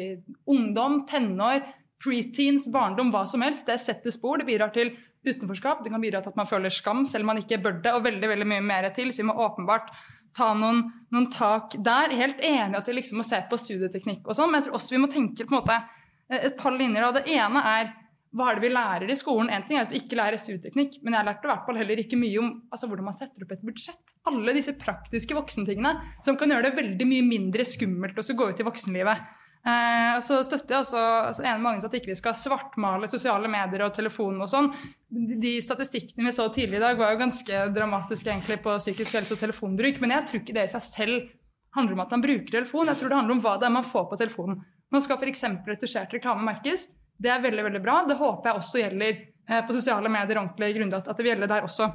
ungdom, tenår, preteens, barndom, hva som helst, det setter spor. Det bidrar til utenforskap. Det kan bidra til at man føler skam, selv om man ikke bør det, og veldig veldig mye mer til. Så vi må åpenbart ta noen, noen tak der. Helt enig at vi liksom må se på studieteknikk og sånn, men jeg tror også vi må tenke på en måte et par linjer. og Det ene er hva er det vi lærer i skolen? En ting er at vi ikke lærer SU-teknikk, men jeg lærte i hvert fall heller ikke mye om altså, hvordan man setter opp et budsjett. Alle disse praktiske voksentingene som kan gjøre det veldig mye mindre skummelt å gå ut i voksenlivet. Eh, så støtter jeg også altså, enig med Agnes at ikke vi skal svartmale sosiale medier og telefonen og sånn. De statistikkene vi så tidlig i dag, var jo ganske dramatiske egentlig på psykisk helse og telefonbruk. Men jeg tror ikke det i seg selv handler om at man bruker telefon. Jeg tror det handler om hva det er man får på telefonen. Nå skal f.eks. retusjert reklame merkes. Det er veldig veldig bra. Det håper jeg også gjelder eh, på sosiale medier ordentlig grundig. At det vil gjelde der også.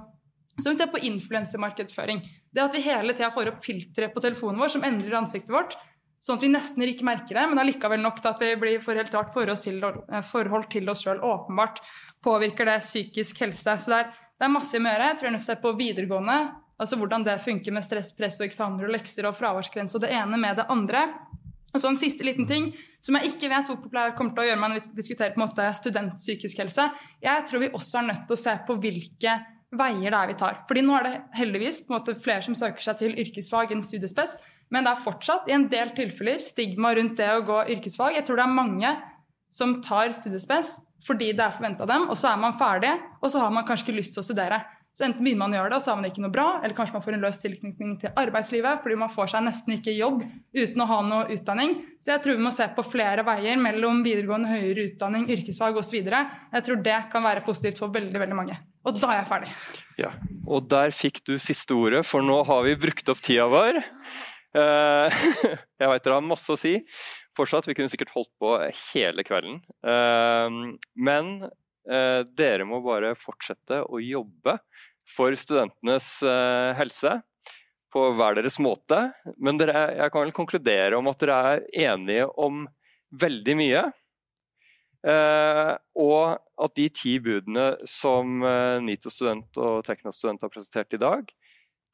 Så vi ser på influensemarkedsføring. Det at vi hele tida får opp filtre på telefonen vår som endrer ansiktet vårt, sånn at vi nesten ikke merker det, men allikevel nok til at vi blir for helt klart forhold til, eh, forhold til oss sjøl. Åpenbart påvirker det psykisk helse. Så det er, det er masse vi må gjøre. Jeg tror jeg ser på videregående, altså hvordan det funker med stress, press og eksamener og lekser og fraværsgrense og det ene med det andre. Og så En siste liten ting som jeg ikke vet hvor populær kommer til å gjøre meg når vi diskuterer på en måte studentpsykisk helse. Jeg tror vi også er nødt til å se på hvilke veier det er vi tar. Fordi nå er det heldigvis på en måte flere som søker seg til yrkesfag enn studiespes, men det er fortsatt i en del tilfeller stigma rundt det å gå yrkesfag. Jeg tror det er mange som tar studiespes fordi det er forventa dem, og så er man ferdig, og så har man kanskje ikke lyst til å studere. Så enten begynner man å gjøre det, og så har man ikke noe bra, eller kanskje man får en løs tilknytning til arbeidslivet fordi man får seg nesten ikke jobb uten å ha noe utdanning. Så jeg tror vi må se på flere veier mellom videregående, høyere utdanning, yrkesfag osv. Jeg tror det kan være positivt for veldig, veldig mange. Og da er jeg ferdig. Ja, Og der fikk du siste ordet, for nå har vi brukt opp tida vår. Eh, jeg vet dere har masse å si. Fortsatt, Vi kunne sikkert holdt på hele kvelden. Eh, men eh, dere må bare fortsette å jobbe for studentenes eh, helse på hver deres måte. Men dere, jeg kan vel konkludere om at dere er enige om veldig mye. Eh, og at de ti budene som eh, NITO-student og Tekna-student har presentert i dag,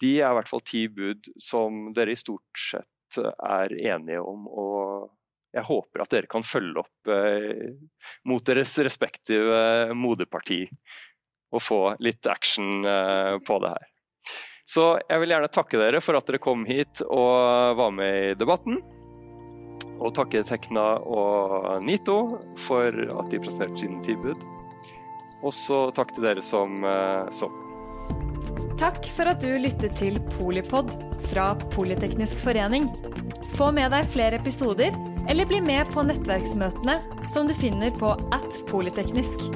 de er i hvert fall ti bud som dere i stort sett er enige om. Og jeg håper at dere kan følge opp mot deres respektive moderparti og få litt action eh, på det her. Så jeg vil gjerne takke dere for at dere kom hit og var med i debatten. Og takke Tekna og Nito for at de presenterte sine tilbud. Og så takk til dere som eh, så. Takk for at du lyttet til Polipod fra Politeknisk forening. Få med deg flere episoder, eller bli med på nettverksmøtene som du finner på at polyteknisk.